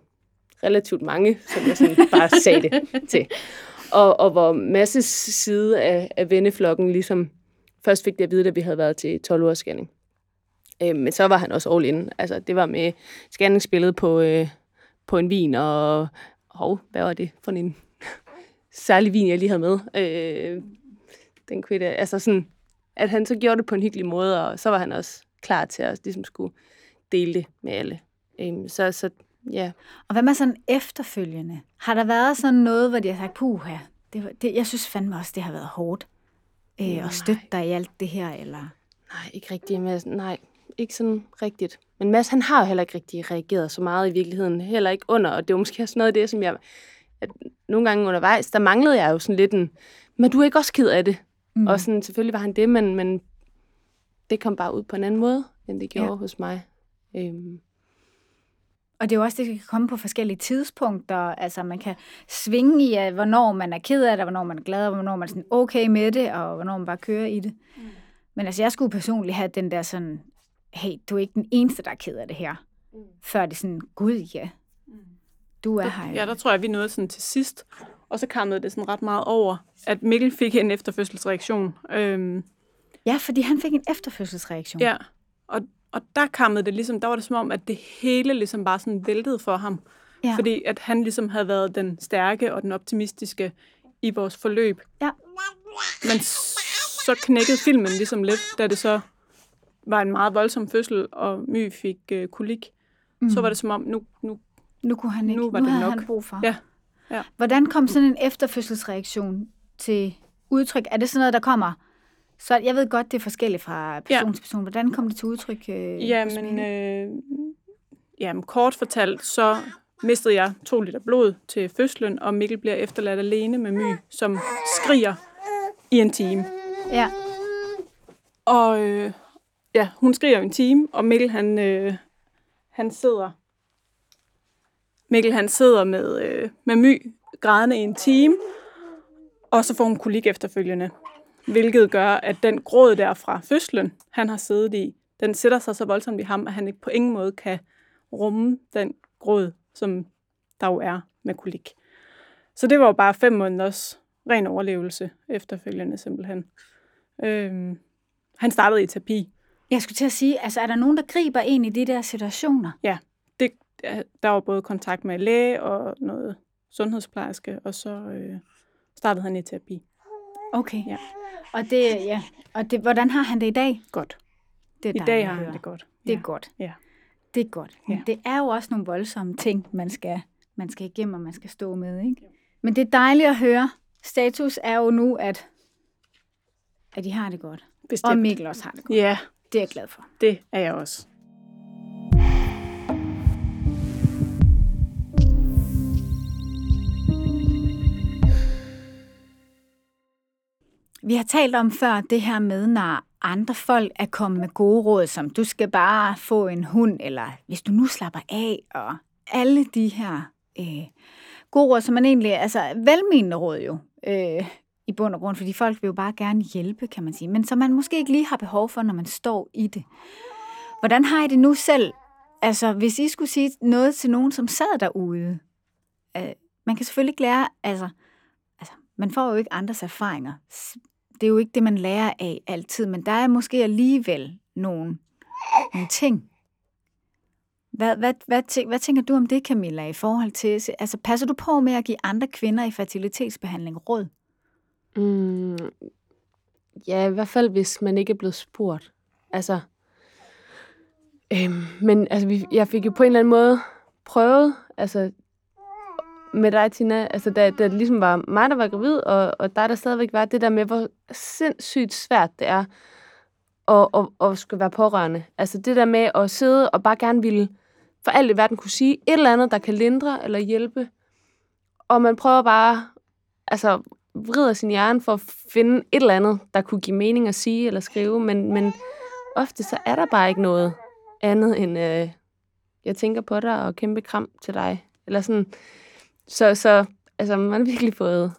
S3: relativt mange, som jeg sådan bare sagde det til. Og, og hvor masse side af, af venneflokken ligesom først fik det at vide, da vi havde været til 12 års scanning. Øh, men så var han også all in. Altså, det var med scanningsbilledet på, øh, på en vin, og hov, hvad var det for en særlig vin, jeg lige havde med? Øh, den kunne jeg, altså sådan, at han så gjorde det på en hyggelig måde, og så var han også klar til at ligesom skulle dele det med alle. Øh, så, så ja.
S1: Og hvad med sådan efterfølgende? Har der været sådan noget, hvor de har sagt, puha, det, det, jeg synes fandme også, det har været hårdt øh, at støtte dig i alt det her, eller?
S3: Nej, ikke rigtigt. Men, nej, ikke sådan rigtigt. Men Mads, han har jo heller ikke rigtig reageret så meget i virkeligheden. Heller ikke under, og det var måske også noget af det, som jeg... At nogle gange undervejs, der manglede jeg jo sådan lidt en... Men du er ikke også ked af det? Mm. Og sådan, selvfølgelig var han det, men, men det kom bare ud på en anden måde, end det gjorde ja. hos mig. Øhm.
S1: Og det er jo også det, kan komme på forskellige tidspunkter. Altså man kan svinge i, at hvornår man er ked af det, hvornår man er glad, og hvornår man er sådan okay med det, og hvornår man bare kører i det. Mm. Men altså jeg skulle personligt have den der sådan, hey, du er ikke den eneste, der er ked af det her. Mm. Før det sådan, gud ja, mm. du er
S2: der,
S1: her.
S2: Ja, der tror jeg, vi nåede sådan til sidst. Og så kammede det sådan ret meget over, at Mikkel fik en efterfødselsreaktion. Øhm,
S1: ja, fordi han fik en efterfødselsreaktion.
S2: Ja, og, og der kammede det ligesom, der var det som om, at det hele ligesom bare sådan væltede for ham. Ja. Fordi at han ligesom havde været den stærke og den optimistiske i vores forløb.
S1: Ja.
S2: Men så knækkede filmen ligesom lidt, da det så var en meget voldsom fødsel, og My fik øh, kolik. Mm. Så var det som om, nu, nu,
S1: nu kunne han ikke.
S2: Nu var
S1: nu
S2: det
S1: havde
S2: nok.
S1: han brug for.
S2: Ja. ja.
S1: Hvordan kom sådan en efterfødselsreaktion til udtryk? Er det sådan noget, der kommer? Så jeg ved godt, det er forskelligt fra person ja. til person. Hvordan kom det til udtryk? Øh,
S2: jamen, øh, jamen, kort fortalt, så mistede jeg to liter blod til fødslen, og Mikkel bliver efterladt alene med My, som skriger i en time.
S1: Ja.
S2: Og øh, ja, hun skriver en time, og Mikkel han, øh, han sidder Mikkel han sidder med, øh, med My grædende i en time, og så får hun kolik efterfølgende. Hvilket gør, at den gråd der fra fødslen, han har siddet i, den sætter sig så voldsomt i ham, at han ikke på ingen måde kan rumme den gråd, som der jo er med kolik. Så det var jo bare fem måneders ren overlevelse efterfølgende simpelthen. Øhm, han startede i terapi.
S1: Jeg skulle til at sige, altså er der nogen, der griber ind i de der situationer?
S2: Ja, det, der var både kontakt med læge og noget sundhedsplejerske, og så øh, startede han i terapi.
S1: Okay.
S2: Ja.
S1: Og det, ja. Og det, hvordan har han det i dag?
S2: Godt.
S1: Det
S2: I dag har han det godt.
S1: Det er
S2: ja.
S1: godt.
S2: Ja.
S1: Det er godt. Men
S2: Ja.
S1: det er jo også nogle voldsomme ting, man skal, man skal igennem, og man skal stå med. Ikke? Men det er dejligt at høre. Status er jo nu, at, at de har det godt.
S2: Bestemt.
S1: Og Mikkel også har det godt.
S2: Ja,
S1: Det er jeg glad for.
S2: det er jeg også.
S1: Vi har talt om før det her med, når andre folk er kommet med gode råd, som du skal bare få en hund, eller hvis du nu slapper af, og alle de her øh, gode råd, som man egentlig, altså velmenende råd jo, øh, i bund og grund, fordi folk vil jo bare gerne hjælpe, kan man sige, men som man måske ikke lige har behov for, når man står i det. Hvordan har I det nu selv? Altså, hvis I skulle sige noget til nogen, som sad derude, øh, man kan selvfølgelig ikke lære, altså, altså, man får jo ikke andres erfaringer. Det er jo ikke det, man lærer af altid, men der er måske alligevel nogle, nogle ting. Hvad, hvad, hvad, tænker, hvad tænker du om det, Camilla, i forhold til, altså passer du på med at give andre kvinder i fertilitetsbehandling råd?
S3: Mm, ja, i hvert fald, hvis man ikke er blevet spurgt. Altså, øhm, men altså, vi, jeg fik jo på en eller anden måde prøvet, altså, med dig, Tina, altså, da, da det ligesom var mig, der var gravid, og, og dig, der stadigvæk var, det der med, hvor sindssygt svært det er at, at, at skulle være pårørende. Altså, det der med at sidde og bare gerne ville for alt i verden kunne sige et eller andet, der kan lindre eller hjælpe, og man prøver bare, altså, vrider sin hjerne for at finde et eller andet, der kunne give mening at sige eller skrive, men, men ofte så er der bare ikke noget andet end, øh, jeg tænker på dig og kæmpe kram til dig. Eller sådan. Så, så altså, man har virkelig fået,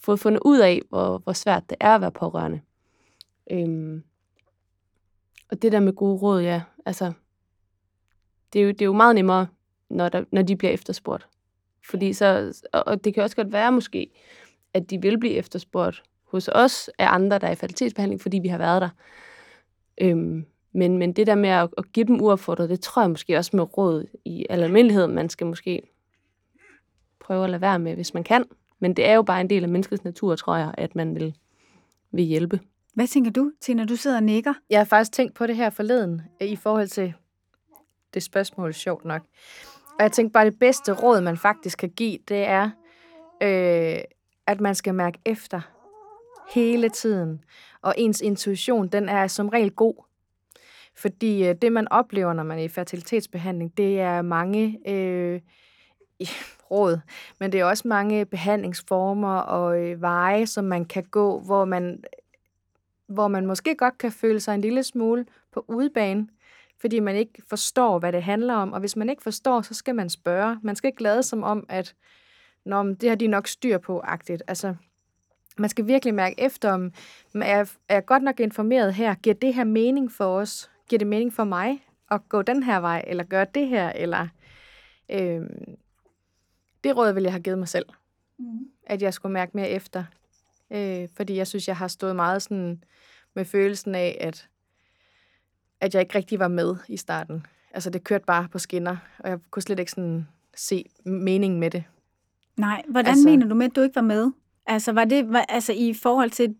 S3: fået fundet ud af, hvor, hvor svært det er at være pårørende. Øhm, og det der med gode råd, ja, altså, det er jo, det er jo meget nemmere, når, der, når de bliver efterspurgt. Fordi så, og og det kan også godt være måske, at de vil blive efterspurgt hos os af andre, der er i fertilitetsbehandling, fordi vi har været der. Øhm, men, men det der med at, at give dem uopfordret, det tror jeg måske også med råd i al almindelighed, man skal måske prøve at lade være med, hvis man kan. Men det er jo bare en del af menneskets natur, tror jeg, at man vil, vil hjælpe.
S1: Hvad tænker du, Tina? Du sidder og nikker.
S4: Jeg har faktisk tænkt på det her forleden, øh, i forhold til det spørgsmål, sjovt nok. Og jeg tænkte bare, det bedste råd, man faktisk kan give, det er, øh, at man skal mærke efter hele tiden. Og ens intuition, den er som regel god. Fordi øh, det, man oplever, når man er i fertilitetsbehandling, det er mange øh, råd, men det er også mange behandlingsformer og øh, veje, som man kan gå, hvor man, hvor man måske godt kan føle sig en lille smule på udebane, fordi man ikke forstår, hvad det handler om. Og hvis man ikke forstår, så skal man spørge. Man skal ikke lade som om, at Nå, men det har de nok styr på, agtigt. Altså, man skal virkelig mærke efter, om er jeg, er jeg godt nok informeret her? Giver det her mening for os? Giver det mening for mig at gå den her vej, eller gøre det her? Eller, øh, det råd ville jeg have givet mig selv. Mm. At jeg skulle mærke mere efter. Øh, fordi jeg synes, jeg har stået meget sådan med følelsen af, at, at jeg ikke rigtig var med i starten. Altså, det kørte bare på skinner, og jeg kunne slet ikke sådan se meningen med det.
S1: Nej, hvordan altså, mener du med, at du ikke var med? Altså, var det var, altså, i forhold til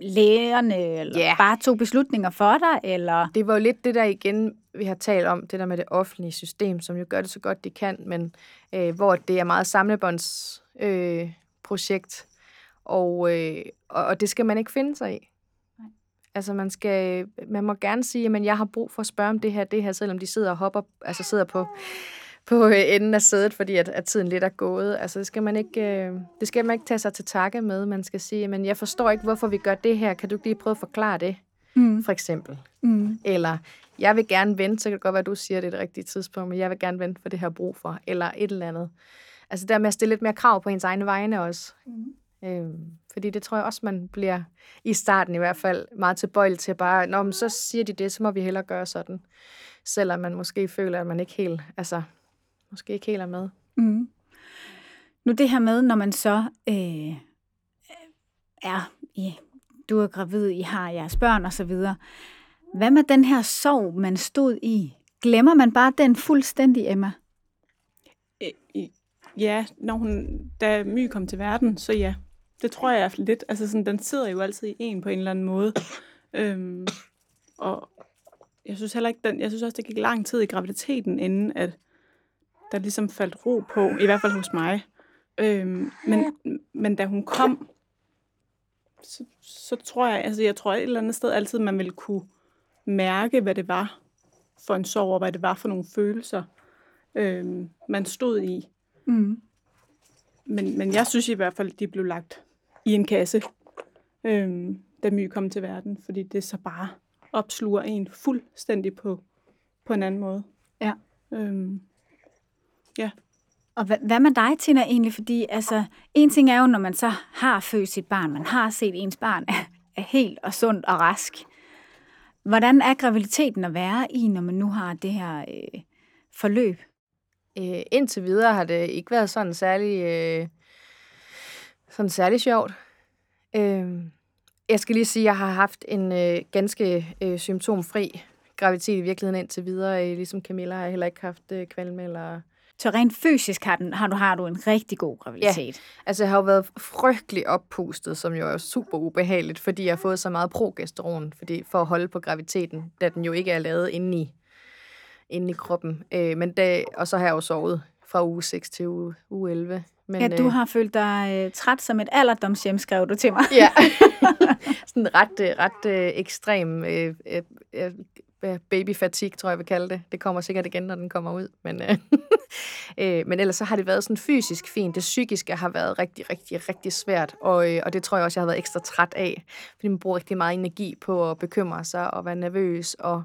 S1: lægerne, eller
S4: Ja.
S1: bare tog beslutninger for dig, eller?
S4: Det var jo lidt det der igen, vi har talt om, det der med det offentlige system, som jo gør det så godt, de kan, men øh, hvor det er meget samlebåndsprojekt, øh, projekt, og, øh, og, og det skal man ikke finde sig i. Altså man skal, man må gerne sige, at jeg har brug for at spørge om det her, det her, selvom de sidder og hopper, altså sidder på, på øh, enden af sædet, fordi at, at tiden lidt er gået. Altså det skal man ikke, øh, det skal man ikke tage sig til takke med. Man skal sige, men jeg forstår ikke, hvorfor vi gør det her. Kan du ikke lige prøve at forklare det? mm. for eksempel. Mm. Eller, jeg vil gerne vente, så kan det godt være, at du siger, at det er det rigtige tidspunkt, men jeg vil gerne vente, for det her brug for, eller et eller andet. Altså der med at stille lidt mere krav på ens egne vegne også. Mm. Øhm, fordi det tror jeg også, man bliver i starten i hvert fald meget tilbøjelig til bare, Nå, men så siger de det, så må vi hellere gøre sådan. Selvom man måske føler, at man ikke helt, altså, måske ikke helt er med. Mm.
S1: Nu det her med, når man så øh, er i, du er gravid, I har jeres børn og så videre. Hvad med den her sorg, man stod i? Glemmer man bare den fuldstændig, Emma?
S2: Ja, når hun, da My kom til verden, så ja. Det tror jeg lidt. Altså sådan, den sidder jo altid i en på en eller anden måde. Øhm, og jeg synes heller ikke, den, jeg synes også, det gik lang tid i graviditeten, inden at der ligesom faldt ro på, i hvert fald hos mig. Øhm, men, men da hun kom, så, så tror jeg, altså jeg tror et eller andet sted altid, man ville kunne mærke, hvad det var for en sorg, og hvad det var for nogle følelser, øhm, man stod i. Mm. Men, men jeg synes i hvert fald, de blev lagt i en kasse, øhm, da My kom til verden, fordi det så bare opsluger en fuldstændig på, på en anden måde.
S1: Ja. Øhm, ja. Og hvad, hvad med dig, Tina, egentlig? Fordi altså, en ting er jo, når man så har født sit barn, man har set ens barn er, er helt og sundt og rask. Hvordan er graviditeten at være i, når man nu har det her øh, forløb?
S4: Øh, indtil videre har det ikke været sådan særlig, øh, sådan særlig sjovt. Øh, jeg skal lige sige, at jeg har haft en øh, ganske øh, symptomfri graviditet i virkeligheden indtil videre. Øh, ligesom Camilla har jeg heller ikke haft øh, kvalme eller
S1: så rent fysisk har, den, har, du, har du en rigtig god graviditet.
S4: Ja, altså jeg har jo været frygtelig oppustet, som jo er super ubehageligt, fordi jeg har fået så meget progesteron, fordi, for at holde på graviditeten, da den jo ikke er lavet inde i, inde i kroppen. Øh, men det, og så har jeg jo sovet fra uge 6 til uge, uge 11.
S1: Men, ja, du øh, har følt dig øh, træt som et alderdomshjem, skrev du til mig.
S4: ja, sådan ret, øh, ret øh, ekstrem øh, øh, baby fatigue, tror jeg, jeg vil kalde det. Det kommer sikkert igen, når den kommer ud. Men, øh, øh, men ellers så har det været sådan fysisk fint. Det psykiske har været rigtig, rigtig, rigtig svært. Og, øh, og det tror jeg også, jeg har været ekstra træt af. Fordi man bruger rigtig meget energi på at bekymre sig og være nervøs. Og,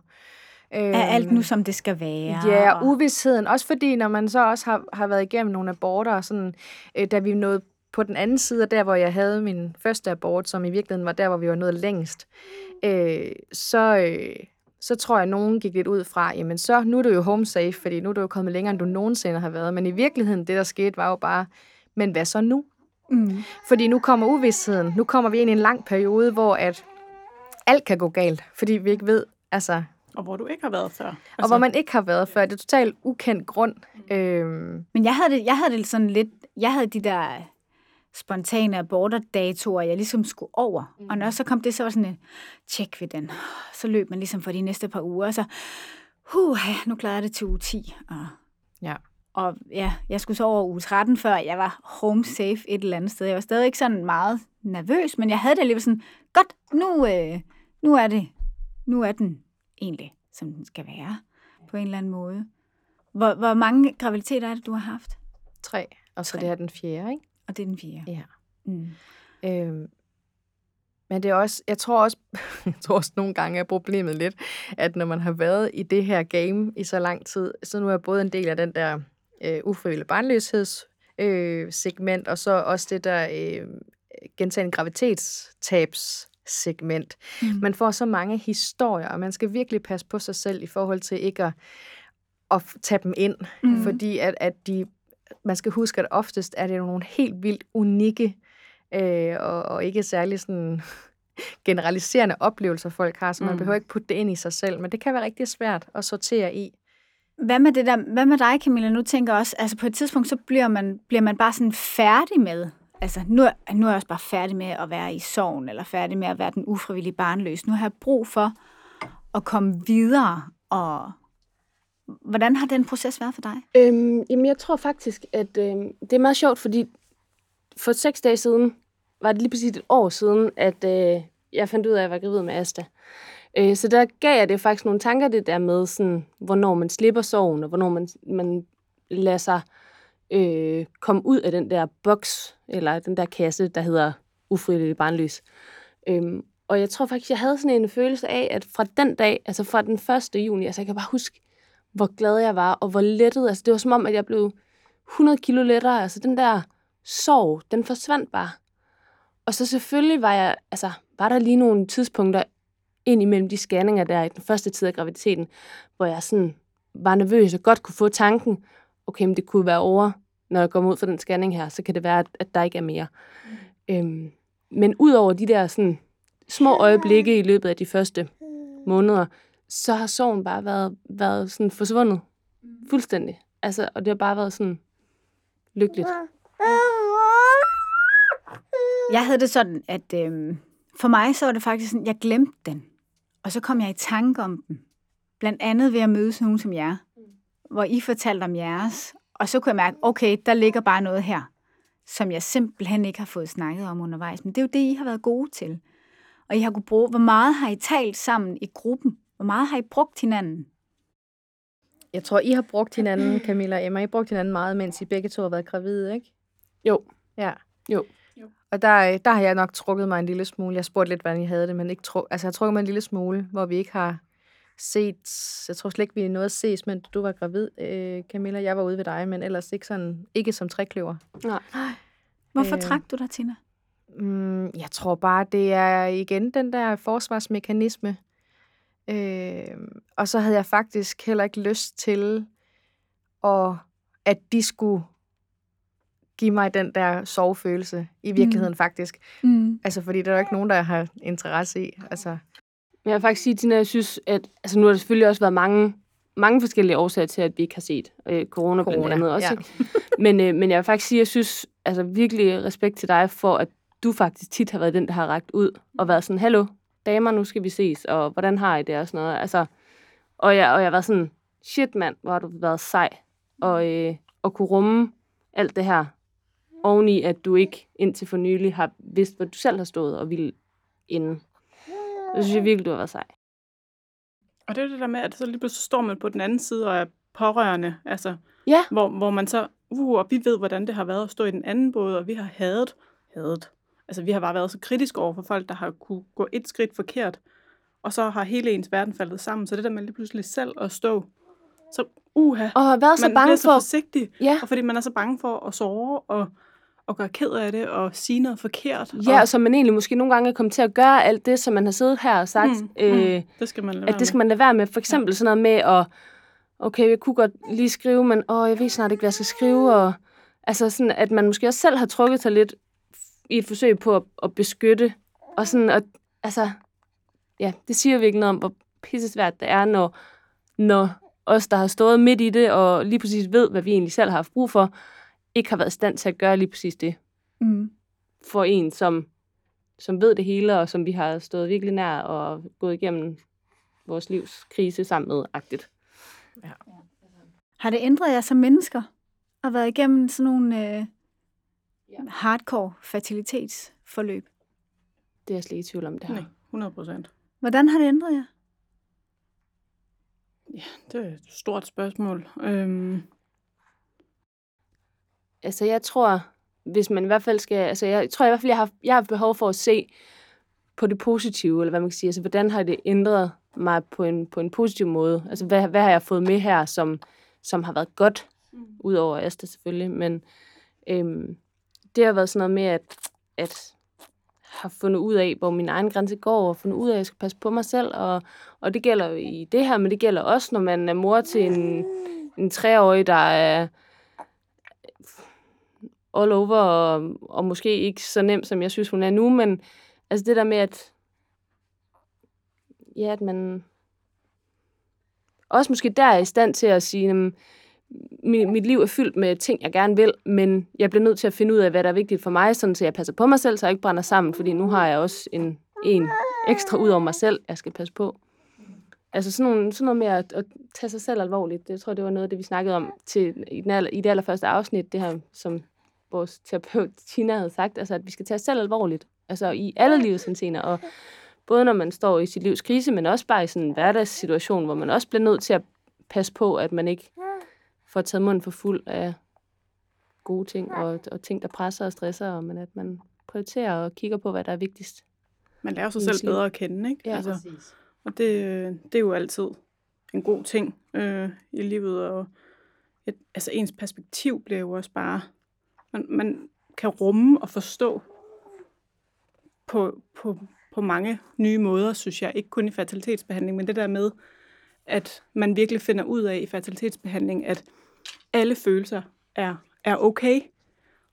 S1: øh, er alt nu, som det skal være?
S4: Ja, og uvidsheden. Også fordi, når man så også har, har været igennem nogle aborter, sådan, øh, da vi nåede på den anden side, der hvor jeg havde min første abort, som i virkeligheden var der, hvor vi var nået længst, øh, så, øh, så tror jeg, at nogen gik lidt ud fra, jamen så, nu er du jo home safe, fordi nu er du jo kommet længere, end du nogensinde har været. Men i virkeligheden, det der skete, var jo bare, men hvad så nu? Mm. Fordi nu kommer uvidsheden. Nu kommer vi ind i en lang periode, hvor at alt kan gå galt, fordi vi ikke ved, altså...
S2: Og hvor du ikke har været før.
S4: Altså... Og hvor man ikke har været før. Det er totalt ukendt grund. Øhm...
S1: Men jeg havde, det, jeg havde det sådan lidt... Jeg havde de der spontane aborterdatoer, jeg ligesom skulle over. Mm. Og når så kom det, så var sådan en, tjek ved den. Så løb man ligesom for de næste par uger, og så, huh, nu klarer jeg det til uge 10. Og, ja. og ja, jeg skulle så over uge 13, før jeg var home safe et eller andet sted. Jeg var stadig ikke sådan meget nervøs, men jeg havde det alligevel sådan, godt, nu, øh, nu er det, nu er den egentlig, som den skal være, på en eller anden måde. Hvor, hvor mange graviditeter er det, du har haft?
S4: Tre, og så Tre. det er den fjerde, ikke?
S1: Og det er den fjerde.
S4: Ja. Mm. Øhm, men det er også, jeg tror også, jeg tror også nogle gange er problemet lidt, at når man har været i det her game i så lang tid, så nu er jeg både en del af den der øh, ufrivillige barnløsheds øh, segment, og så også det der øh, gentagende graviditetstabs segment. Mm. Man får så mange historier, og man skal virkelig passe på sig selv i forhold til ikke at, at tage dem ind, mm. fordi at, at de man skal huske, at oftest er det nogle helt vildt unikke øh, og, og ikke særlig sådan generaliserende oplevelser, folk har, så man mm. behøver ikke putte det ind i sig selv, men det kan være rigtig svært at sortere i.
S1: Hvad med, det der, hvad med dig, Camilla? Nu tænker jeg også, altså på et tidspunkt, så bliver man, bliver man bare sådan færdig med, altså nu, nu er jeg også bare færdig med at være i sorgen, eller færdig med at være den ufrivillige barnløs. Nu har jeg brug for at komme videre og, Hvordan har den proces været for dig?
S3: Øhm, jamen, jeg tror faktisk, at øhm, det er meget sjovt, fordi for seks dage siden, var det lige præcis et år siden, at øh, jeg fandt ud af, at jeg var gravid med Asta. Øh, så der gav jeg det faktisk nogle tanker, det der med, sådan, hvornår man slipper sorgen, og hvornår man, man lader sig øh, komme ud af den der boks, eller den der kasse, der hedder ufrivillig barnløs. Øhm, og jeg tror faktisk, jeg havde sådan en følelse af, at fra den dag, altså fra den 1. juni, altså jeg kan bare huske, hvor glad jeg var, og hvor lettet. Altså det var som om, at jeg blev 100 kilo lettere. Altså den der sorg, den forsvandt bare. Og så selvfølgelig var jeg, altså var der lige nogle tidspunkter ind imellem de scanninger der i den første tid af graviditeten, hvor jeg sådan var nervøs og godt kunne få tanken, okay, men det kunne være over, når jeg kommer ud for den scanning her, så kan det være, at, at der ikke er mere. Mm. Øhm, men ud over de der sådan, små øjeblikke i løbet af de første måneder, så har sorgen bare været, været sådan forsvundet. Fuldstændig. Altså, og det har bare været sådan lykkeligt.
S1: Jeg havde det sådan, at øh, for mig så var det faktisk sådan, jeg glemte den. Og så kom jeg i tanke om den. Blandt andet ved at møde sådan nogen som jer, hvor I fortalte om jeres. Og så kunne jeg mærke, okay, der ligger bare noget her, som jeg simpelthen ikke har fået snakket om undervejs. Men det er jo det, I har været gode til. Og I har kunne bruge, hvor meget har I talt sammen i gruppen? Hvor meget har I brugt hinanden?
S4: Jeg tror, I har brugt hinanden, Camilla og Emma. I har brugt hinanden meget, mens I begge to har været gravide, ikke?
S3: Jo.
S4: Ja.
S3: Jo.
S4: Og der, der har jeg nok trukket mig en lille smule. Jeg spurgte lidt, hvordan I havde det, men ikke tru- altså, jeg har trukket mig en lille smule, hvor vi ikke har set... Jeg tror slet ikke, vi nåede at ses, men du var gravid, øh, Camilla. Jeg var ude ved dig, men ellers ikke, sådan, ikke som trækløver.
S3: Nej.
S1: Hvorfor
S4: Øh.
S1: trak du dig, Tina?
S4: Mm, jeg tror bare, det er igen den der forsvarsmekanisme. Øh, og så havde jeg faktisk heller ikke lyst til, at, at de skulle give mig den der sovefølelse i virkeligheden mm. faktisk.
S1: Mm.
S4: Altså, fordi der er jo ikke nogen, der har interesse i. Altså,
S3: Men jeg vil faktisk sige, Tina, jeg synes, at altså nu har der selvfølgelig også været mange, mange forskellige årsager til, at vi ikke har set øh, corona, corona blandt andet også.
S4: ja.
S3: Men, øh, men jeg vil faktisk sige, at jeg synes altså virkelig respekt til dig for, at du faktisk tit har været den, der har rækket ud og været sådan, hallo, damer, nu skal vi ses, og hvordan har I det og sådan noget. Altså, og jeg, og jeg var sådan, shit mand, hvor har du været sej. Og, øh, og kunne rumme alt det her, oveni at du ikke indtil for nylig har vidst, hvor du selv har stået og ville inden. Det synes jeg virkelig, du har været sej.
S2: Og det er det der med, at så lige pludselig står man på den anden side og er pårørende, altså,
S3: Ja.
S2: hvor, hvor man så, uh, og vi ved, hvordan det har været at stå i den anden båd, og vi har hadet, hadet. Altså, vi har bare været så kritiske over for folk, der har kunne gå et skridt forkert, og så har hele ens verden faldet sammen. Så det der med lige pludselig selv at stå, så uha,
S3: Og har været så
S2: man
S3: bange
S2: bliver så
S3: for...
S2: forsigtig,
S3: Ja.
S2: og fordi man er så bange for at såre, og, og gøre ked af det, og sige noget forkert.
S3: Ja,
S2: og,
S3: og så man egentlig måske nogle gange er kommet til at gøre alt det, som man har siddet her og sagt,
S2: Mm,
S3: mm,
S2: mm.
S3: øh,
S2: det skal man lade
S3: at
S2: være
S3: det skal man lade være med. For eksempel sådan noget med at, okay, jeg kunne godt lige skrive, men åh, jeg ved snart ikke, hvad jeg skal skrive. Og, altså sådan, at man måske også selv har trukket sig lidt i et forsøg på at, at beskytte. Og sådan, at, altså, ja, det siger jo virkelig noget om, hvor pisse svært det er, når, når os, der har stået midt i det, og lige præcis ved, hvad vi egentlig selv har haft brug for, ikke har været i stand til at gøre lige præcis det
S1: Mm.
S3: for en, som, som ved det hele, og som vi har stået virkelig nær og gået igennem vores livs krise sammen med, agtigt.
S1: Har det ændret jer som mennesker at være igennem sådan nogle øh, hardcore fertilitetsforløb?
S3: Det er jeg slet ikke i tvivl om, det her.
S2: Nej, 100 procent.
S1: Hvordan har det ændret jer?
S2: Det er et stort spørgsmål. Øhm,
S3: Altså, jeg tror, hvis man i hvert fald skal... Altså, jeg tror i hvert fald, jeg har, jeg har behov for at se på det positive, eller hvad man kan sige. Altså, hvordan har det ændret mig på en, på en positiv måde? Altså, hvad, hvad har jeg fået med her, som, som har været godt, udover Asta selvfølgelig, men øhm, det har været sådan noget med, at, at har fundet ud af, hvor min egen grænse går, og fundet ud af, at jeg skal passe på mig selv, og, og det gælder jo i det her, men det gælder også, når man er mor til en, en treårig, der er all over, og, og måske ikke så nem, som jeg synes, hun er nu, men altså det der med, at ja, at man også måske der er i stand til at sige, jamen, mit, mit liv er fyldt med ting, jeg gerne vil, men jeg bliver nødt til at finde ud af, hvad der er vigtigt for mig, sådan så jeg passer på mig selv, så jeg ikke brænder sammen, fordi nu har jeg også en, en ekstra ud over mig selv, jeg skal passe på. Altså sådan, nogle, sådan noget med at, at tage sig selv alvorligt, det tror jeg, det var noget af det, vi snakkede om til, i, den aller, i det allerførste afsnit, det her, som vores terapeut Tina havde sagt, altså at vi skal tage os selv alvorligt, altså i alle livets hensener, og både når man står i sit livs krise, men også bare i sådan en hverdagssituation, hvor man også bliver nødt til at passe på, at man ikke får taget munden for fuld af gode ting, og, og ting, der presser og stresser, og men at man prioriterer og kigger på, hvad der er vigtigst.
S2: man lærer sig selv bedre at kende, ikke?
S3: Ja,
S2: altså,
S3: præcis.
S2: og det, det er jo altid en god ting øh, i livet, og et, altså ens perspektiv bliver jo også bare, man, man kan rumme og forstå på, på, på mange nye måder, synes jeg. Ikke kun i fertilitetsbehandling, men det der med, at man virkelig finder ud af i fertilitetsbehandling, at alle følelser er, er okay.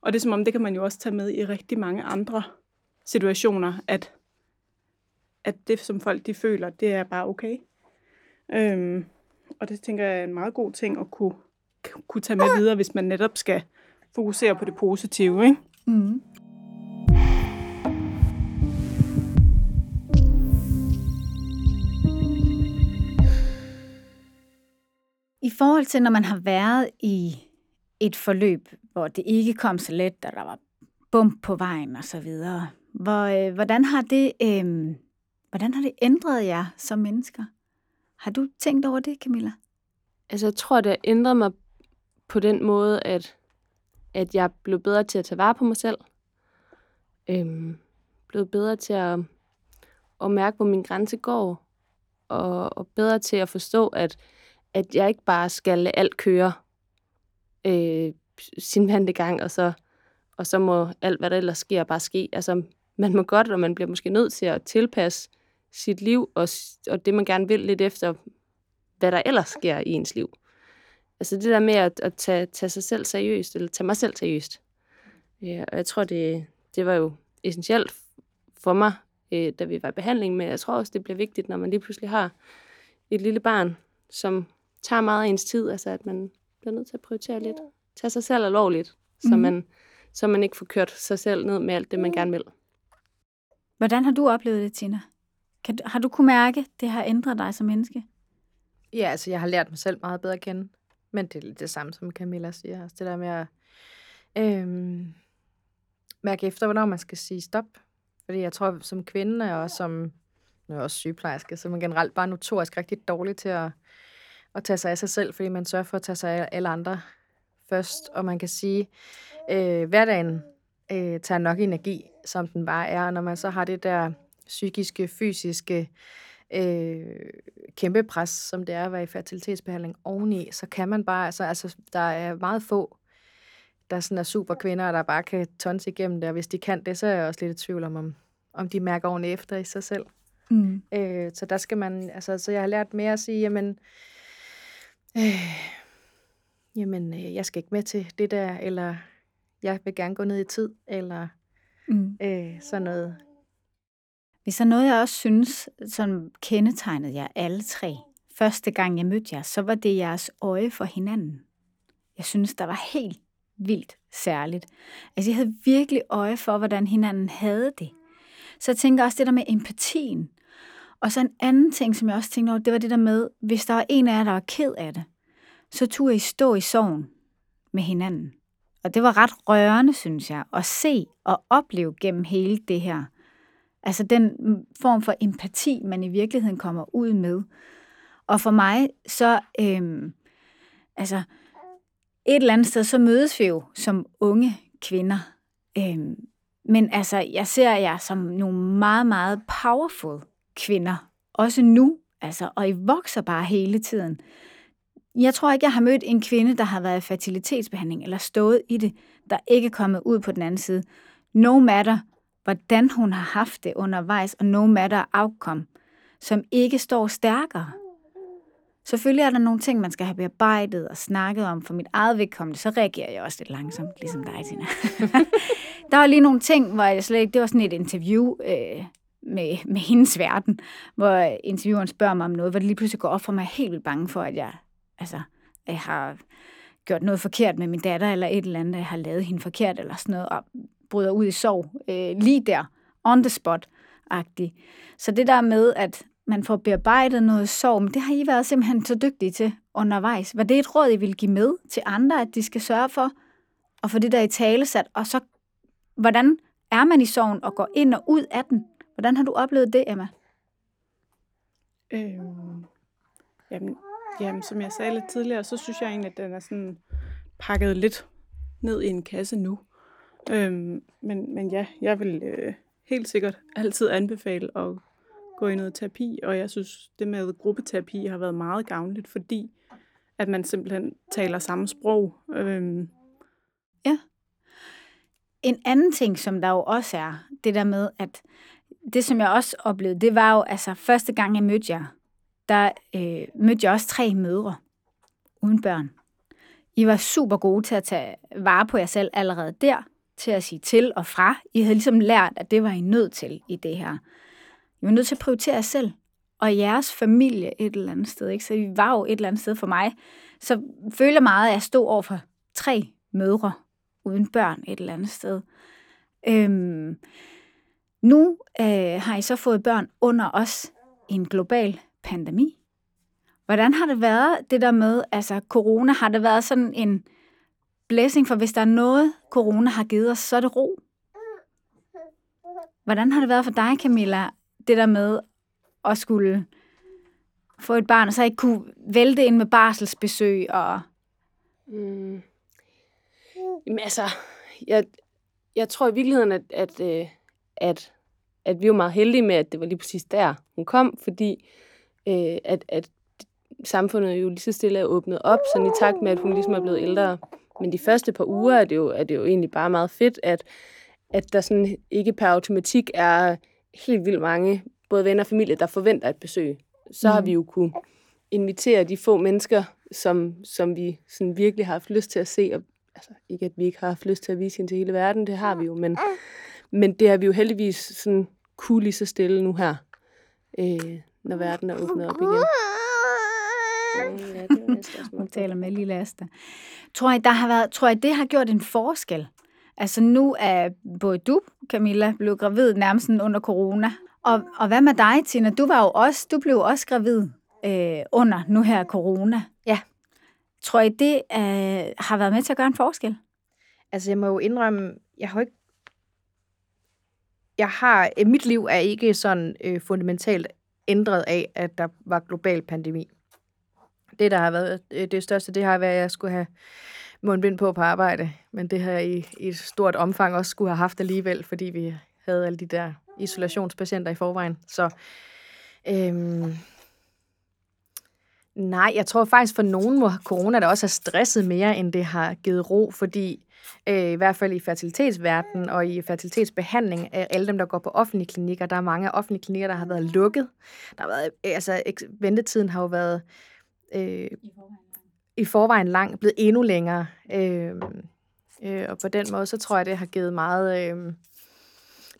S2: Og det er som om, det kan man jo også tage med i rigtig mange andre situationer, at, at det, som folk de føler, det er bare okay. Øhm, og det tænker jeg er en meget god ting at kunne, kunne tage med videre, hvis man netop skal fokusere på det positive. Ikke?
S1: Mm. I forhold til, når man har været i et forløb, hvor det ikke kom så let, og der var bump på vejen og så videre, hvor, øh, hvordan, har det, øh, hvordan har det ændret jer som mennesker? Har du tænkt over det, Camilla?
S3: Altså, jeg tror, det har ændret mig på den måde, at, at jeg blev bedre til at tage vare på mig selv. Øhm, blev bedre til at, at mærke, hvor min grænse går. Og, og bedre til at forstå, at, at jeg ikke bare skal lade alt køre øh, sin vante gang, og så, og så må alt, hvad der ellers sker, bare ske. Altså, man må godt, og man bliver måske nødt til at tilpasse sit liv, og, og det, man gerne vil lidt efter, hvad der ellers sker i ens liv. Altså det der med at, at tage, tage sig selv seriøst, eller tage mig selv seriøst. Ja, og jeg tror, det, det var jo essentielt for mig, øh, da vi var i behandling, men jeg tror også, det bliver vigtigt, når man lige pludselig har et lille barn, som tager meget af ens tid, altså at man bliver nødt til at prioritere lidt. Tage sig selv alvorligt, så,
S1: Mhm.
S3: man, så man ikke får kørt sig selv ned med alt det, man gerne vil.
S1: Hvordan har du oplevet det, Tina? Kan, har du kunne mærke, at det har ændret dig som menneske?
S4: Ja, altså jeg har lært mig selv meget bedre at kende. Men det er lidt det samme, som Camilla siger. Altså det der med at øhm, mærke efter, hvornår man skal sige stop. Fordi jeg tror, som kvinde og som nu er jeg også sygeplejerske, så er man generelt bare notorisk rigtig dårlig til at, at tage sig af sig selv, fordi man sørger for at tage sig af alle andre først. Og man kan sige, øh, hverdagen øh, tager nok energi, som den bare er. Og når man så har det der psykiske, fysiske øh, kæmpe pres, som det er at være i fertilitetsbehandling oveni, så kan man bare, altså, altså der er meget få, der sådan er super kvinder, der bare kan tonse igennem det, og hvis de kan det, så er jeg også lidt i tvivl om, om, om de mærker ordentligt efter i sig selv.
S1: Mm.
S4: Øh, så der skal man, altså, så jeg har lært mere at sige, jamen, øh, jamen, øh, jeg skal ikke med til det der, eller jeg vil gerne gå ned i tid, eller
S1: Mm.
S4: øh, sådan noget.
S1: Hvis der er noget, jeg også synes, som kendetegnede jer alle tre, første gang jeg mødte jer, så var det jeres øje for hinanden. Jeg synes, der var helt vildt særligt. Altså, jeg havde virkelig øje for, hvordan hinanden havde det. Så jeg tænker også det der med empatien. Og så en anden ting, som jeg også tænkte over, det var det der med, hvis der var en af jer, der var ked af det, så turde I stå i sorgen med hinanden. Og det var ret rørende, synes jeg, at se og opleve gennem hele det her. Altså den form for empati, man i virkeligheden kommer ud med. Og for mig, så, øhm, altså, et eller andet sted, så mødes vi jo som unge kvinder. Øhm, men altså, jeg ser jer som nogle meget, meget powerful kvinder. Også nu, altså, og I vokser bare hele tiden. Jeg tror ikke, jeg har mødt en kvinde, der har været i fertilitetsbehandling eller stået i det, der ikke er kommet ud på den anden side. No matter, hvordan hun har haft det undervejs, og no matter outcome, som ikke står stærkere. Selvfølgelig er der nogle ting, man skal have bearbejdet og snakket om. For mit eget vedkommende, så reagerer jeg også lidt langsomt, ligesom dig, Tina. der var lige nogle ting, hvor jeg slet ikke... Det var sådan et interview øh, med, med hendes verden, hvor intervieweren spørger mig om noget, hvor det lige pludselig går op for mig, jeg er helt vildt bange for, at jeg, altså, jeg har gjort noget forkert med min datter, eller et eller andet, jeg har lavet hende forkert, eller sådan noget, og bryder ud i sorg øh, lige der, on the spot-agtig. Så det der med, at man får bearbejdet noget sorg, men det har I været simpelthen så dygtige til undervejs. Var det et råd, I ville give med til andre, at de skal sørge for at få det der i talesat, og så, hvordan er man i sorgen og går ind og ud af den? Hvordan har du oplevet det, Emma?
S2: Øhm, jamen, jamen, som jeg sagde lidt tidligere, så synes jeg egentlig, at den er sådan pakket lidt ned i en kasse nu. Øhm, men, men ja, jeg vil, øh, helt sikkert altid anbefale at gå i noget terapi, og jeg synes, det med gruppeterapi har været meget gavnligt, fordi at man simpelthen taler samme sprog. Øhm.
S1: Ja. En anden ting, som der jo også er, det der med, at det, som jeg også oplevede, det var jo, altså første gang, jeg mødte jer, der øh, mødte jeg også tre mødre uden børn. I var super gode til at tage vare på jer selv allerede der, til at sige til og fra. I havde ligesom lært, at det var I nødt til i det her. I var nødt til at prioritere jer selv og jeres familie et eller andet sted. Ikke? Så I var jo et eller andet sted for mig. Så føler meget, at jeg stod over for tre mødre uden børn et eller andet sted. Øhm, nu øh, har I så fået børn under os i en global pandemi. Hvordan har det været, det der med, altså corona, har det været sådan en blessing, for hvis der er noget, corona har givet os, så er det ro. Hvordan har det været for dig, Camilla, det der med at skulle få et barn, og så ikke kunne vælte ind med barselsbesøg og... Mm.
S3: Jamen altså, jeg, jeg tror i virkeligheden, at, at, øh, at, at vi var meget heldige med, at det var lige præcis der, hun kom, fordi øh, at, at samfundet jo lige så stille er åbnet op, så i takt med, at hun ligesom er blevet ældre. Men de første par uger er det jo, er det jo egentlig bare meget fedt, at, at der sådan ikke per automatik er helt vildt mange, både venner og familie, der forventer et besøg. Så mm. har vi jo kunne invitere de få mennesker, som, som vi sådan virkelig har haft lyst til at se. Og, altså, ikke at vi ikke har haft lyst til at vise hende til hele verden, det har vi jo, men, men det har vi jo heldigvis sådan kunne lige så stille nu her, øh, når verden er åbnet op igen.
S1: Ja, Hun taler med lille Asta. Tror jeg, der har været, tror jeg, det har gjort en forskel? Altså nu er både du, Camilla, blevet gravid nærmest under corona. Og, og hvad med dig, Tina? Du var jo også, du blev også gravid øh, under nu her corona.
S4: Ja.
S1: Tror I, det øh, har været med til at gøre en forskel?
S4: Altså, jeg må jo indrømme, jeg har ikke... Jeg har... Øh, mit liv er ikke sådan øh, fundamentalt ændret af, at der var global pandemi. Det, der har været øh, det største, det har været, at jeg skulle have mundbind på på arbejde. Men det har i, i et stort omfang også skulle have haft alligevel, fordi vi havde alle de der isolationspatienter i forvejen. Så øhm, nej, jeg tror faktisk for nogen må corona der også har stresset mere, end det har givet ro, fordi øh, i hvert fald i fertilitetsverdenen og i fertilitetsbehandling af alle dem, der går på offentlige klinikker, der er mange offentlige klinikker, der har været lukket. Der har været, altså, ventetiden har jo været øh, i forvejen lang, blevet endnu længere. Øh, øh, og på den måde, så tror jeg, det har givet meget... Øh,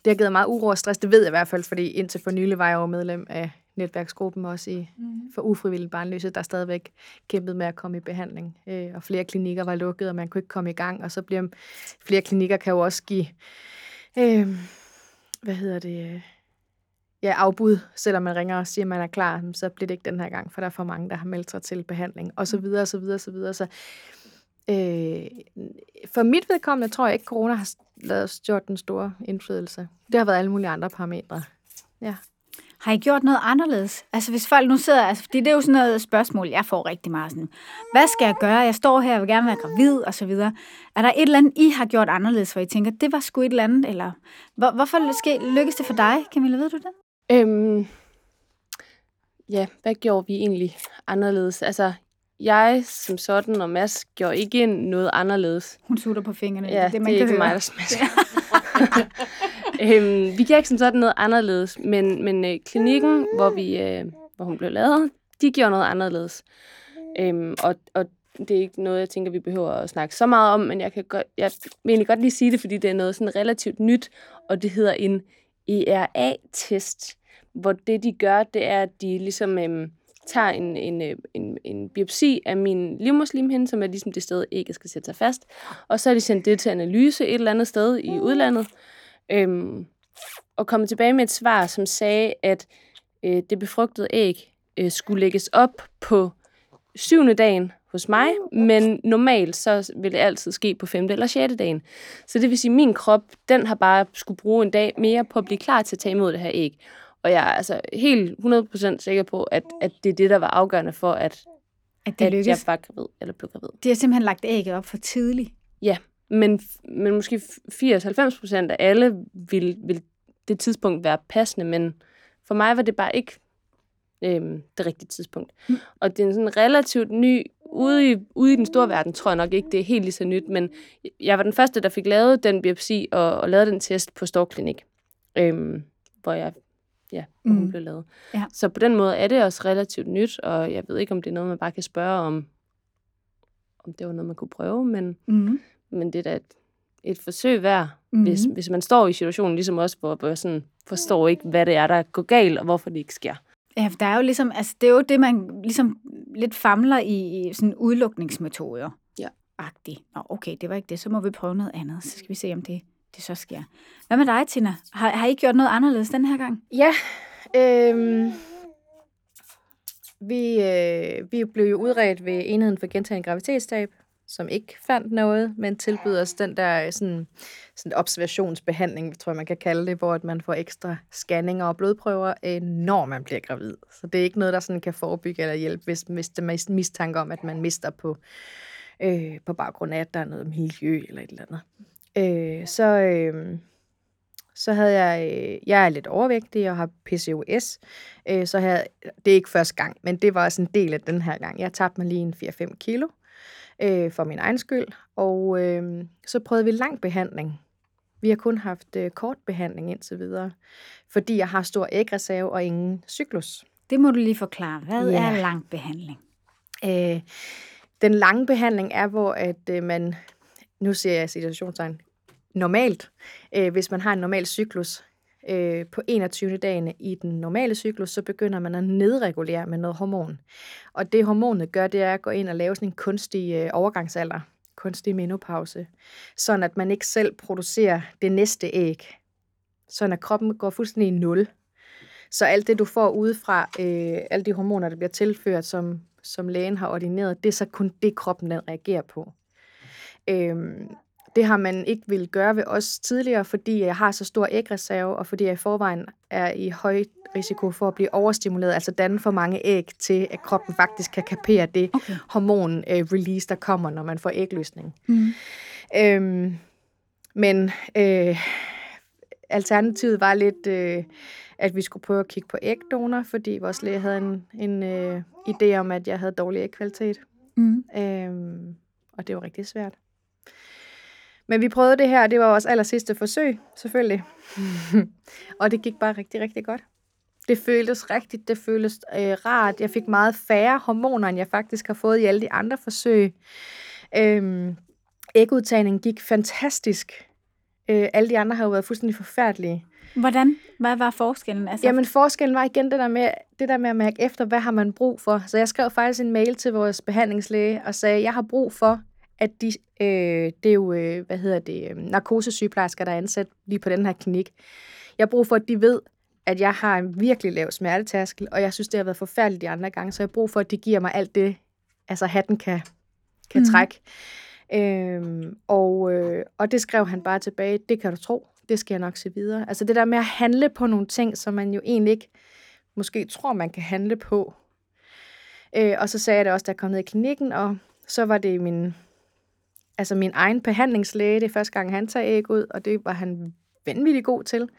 S4: det har givet meget uro og stress, det ved jeg i hvert fald, fordi indtil for nylig var jeg jo medlem af netværksgruppen også i, mm. for ufrivillig barnløse, der stadigvæk kæmpede med at komme i behandling. Øh, og flere klinikker var lukket, og man kunne ikke komme i gang. Og så bliver flere klinikker kan jo også give, øh, hvad hedder det, ja, afbud, selvom man ringer og siger, at man er klar, så bliver det ikke den her gang, for der er for mange, der har meldt sig til behandling, og så videre, og så videre, og så videre. Så, øh, for mit vedkommende tror jeg ikke, corona har lavet gjort den store indflydelse. Det har været alle mulige andre parametre. Ja.
S1: Har I gjort noget anderledes? Altså hvis folk nu sidder, altså, fordi det er jo sådan noget spørgsmål, jeg får rigtig meget sådan, hvad skal jeg gøre? Jeg står her, og vil gerne være gravid, og så videre. Er der et eller andet, I har gjort anderledes, hvor I tænker, det var sgu et eller andet, eller hvor, hvorfor lykkes det for dig, Camilla, ved du det? Øhm,
S3: ja, hvad gjorde vi egentlig anderledes? Altså, jeg som sådan og Mads gjorde ikke noget anderledes.
S1: Hun sutter på fingrene.
S3: Ja, det, man det er ikke høre. mig, der smasker. øhm, vi gjorde ikke som sådan noget anderledes, men, men øh, klinikken, hvor, vi, øh, hvor hun blev lavet, de gjorde noget anderledes. Øhm, og, og det er ikke noget, jeg tænker, vi behøver at snakke så meget om, men jeg kan godt, jeg vil egentlig godt lige sige det, fordi det er noget sådan relativt nyt, og det hedder en ERA-test, hvor det de gør, det er, at de ligesom øhm, tager en, en, øh, en, en biopsi af min livmorslimhinde, som er ligesom det sted, ægget skal sætte sig fast, og så er de sendt det til analyse et eller andet sted i udlandet, øhm, og kommet tilbage med et svar, som sagde, at øh, det befrugtede æg øh, skulle lægges op på syvende dagen hos mig, men normalt så vil det altid ske på femte eller sjette dagen. Så det vil sige, at min krop, den har bare skulle bruge en dag mere på at blive klar til at tage imod det her æg. Og jeg er altså helt 100% sikker på, at, at det er det, der var afgørende for, at,
S1: at, det
S3: at jeg var gravid, eller blev gravid.
S1: Det har simpelthen lagt ægget op for tidligt.
S3: Ja, men, men måske 80-90% af alle vil, vil det tidspunkt være passende, men for mig var det bare ikke øhm, det rigtige tidspunkt. Mm. Og det er en sådan relativt ny, ude i, ude i den store verden, tror jeg nok ikke, det er helt lige så nyt, men jeg var den første, der fik lavet den biopsi og, og lavet den test på Storklinik, øhm, hvor jeg ja, hvor hun
S1: Mm.
S3: blev lavet.
S1: Ja.
S3: Så på den måde er det også relativt nyt, og jeg ved ikke, om det er noget, man bare kan spørge om, om det var noget, man kunne prøve, men,
S1: Mm.
S3: Men det er da et, et forsøg værd,
S1: Mhm.
S3: mm. hvis, hvis man står i situationen, ligesom også, hvor jeg sådan forstår ikke, hvad det er, der går galt, og hvorfor det ikke sker.
S1: Ja, for der er jo ligesom, altså det er jo det, man ligesom lidt famler i, i sådan udlukningsmetoder.
S3: Ja.
S1: Agtigt. Nå, okay, det var ikke det, så må vi prøve noget andet. Så skal vi se, om det, det så sker. Hvad med dig, Tina? Har, har I gjort noget anderledes den her gang?
S4: Ja, øhm, vi, øh, vi blev jo udredt ved enheden for gentagende graviditetstab, som ikke fandt noget, men tilbyder os den der sådan, sådan observationsbehandling, tror jeg, man kan kalde det, hvor at man får ekstra scanninger og blodprøver, øh, når man bliver gravid. Så det er ikke noget, der sådan kan forebygge eller hjælpe, hvis, hvis der er mistanke om, at man mister på, øh, på baggrund af, at der er noget miljø eller et eller andet. Øh, så, øh, så havde jeg, øh, jeg er lidt overvægtig og har PCOS, øh, så havde, det er ikke første gang, men det var også en del af den her gang. Jeg tabte mig lige en 4-5 kilo øh, for min egen skyld, og øh, så prøvede vi lang behandling. Vi har kun haft øh, kort behandling indtil videre, fordi jeg har stor ægreserve og ingen cyklus.
S1: Det må du lige forklare. Hvad
S4: Ja.
S1: er lang behandling?
S4: Øh, den lange behandling er, hvor at øh, man, nu ser jeg situationstegn, normalt, øh, hvis man har en normal cyklus, øh, på 21. dagen i den normale cyklus, så begynder man at nedregulere med noget hormon. Og det hormonet gør, det er at gå ind og lave sådan en kunstig øh, overgangsalder, kunstig menopause, sådan at man ikke selv producerer det næste æg. Sådan at kroppen går fuldstændig i nul. Så alt det, du får udefra, øh, alle de hormoner, der bliver tilført, som, som lægen har ordineret, det er så kun det, kroppen den reagerer på. Øhm, det har man ikke vil gøre ved os tidligere, fordi jeg har så stor ægreserve, og fordi jeg i forvejen er i høj risiko for at blive overstimuleret, altså danne for mange æg til, at kroppen faktisk kan kapere det
S1: Okay.
S4: hormon-release, der kommer, når man får ægløsning.
S1: Mm.
S4: Øhm, men øh, alternativet var lidt, øh, at vi skulle prøve at kigge på ægdonor, fordi vores læge havde en, en øh, idé om, at jeg havde dårlig ægkvalitet.
S1: Mm.
S4: Øhm, og det var rigtig svært. Men vi prøvede det her, og det var vores aller sidste forsøg, selvfølgelig. og det gik bare rigtig, rigtig godt. Det føltes rigtigt, det føltes øh, rart. Jeg fik meget færre hormoner, end jeg faktisk har fået i alle de andre forsøg. Øhm, ægudtagningen gik fantastisk. Øh, alle de andre har jo været fuldstændig forfærdelige.
S1: Hvordan? Hvad var forskellen? Altså,
S4: Jamen forskellen var igen det der, med, det der med at mærke efter, hvad har man brug for. Så jeg skrev faktisk en mail til vores behandlingslæge og sagde, jeg har brug for, at de, øh, det er jo, øh, hvad hedder det, øh, narkosesygeplejersker, der er ansat lige på den her klinik. Jeg har brug for, at de ved, at jeg har en virkelig lav smertetærskel, og jeg synes, det har været forfærdeligt de andre gange, så jeg har brug for, at de giver mig alt det, altså hatten kan, kan mm. trække. Øhm, og, øh, og det skrev han bare tilbage, det kan du tro, det skal jeg nok se videre. Altså det der med at handle på nogle ting, som man jo egentlig ikke måske tror, man kan handle på. Øh, og så sagde jeg det også, da jeg kom ned i klinikken, og så var det min, altså min egen behandlingslæge, det er første gang, han tager æg ud, og det var han vanvittigt god til.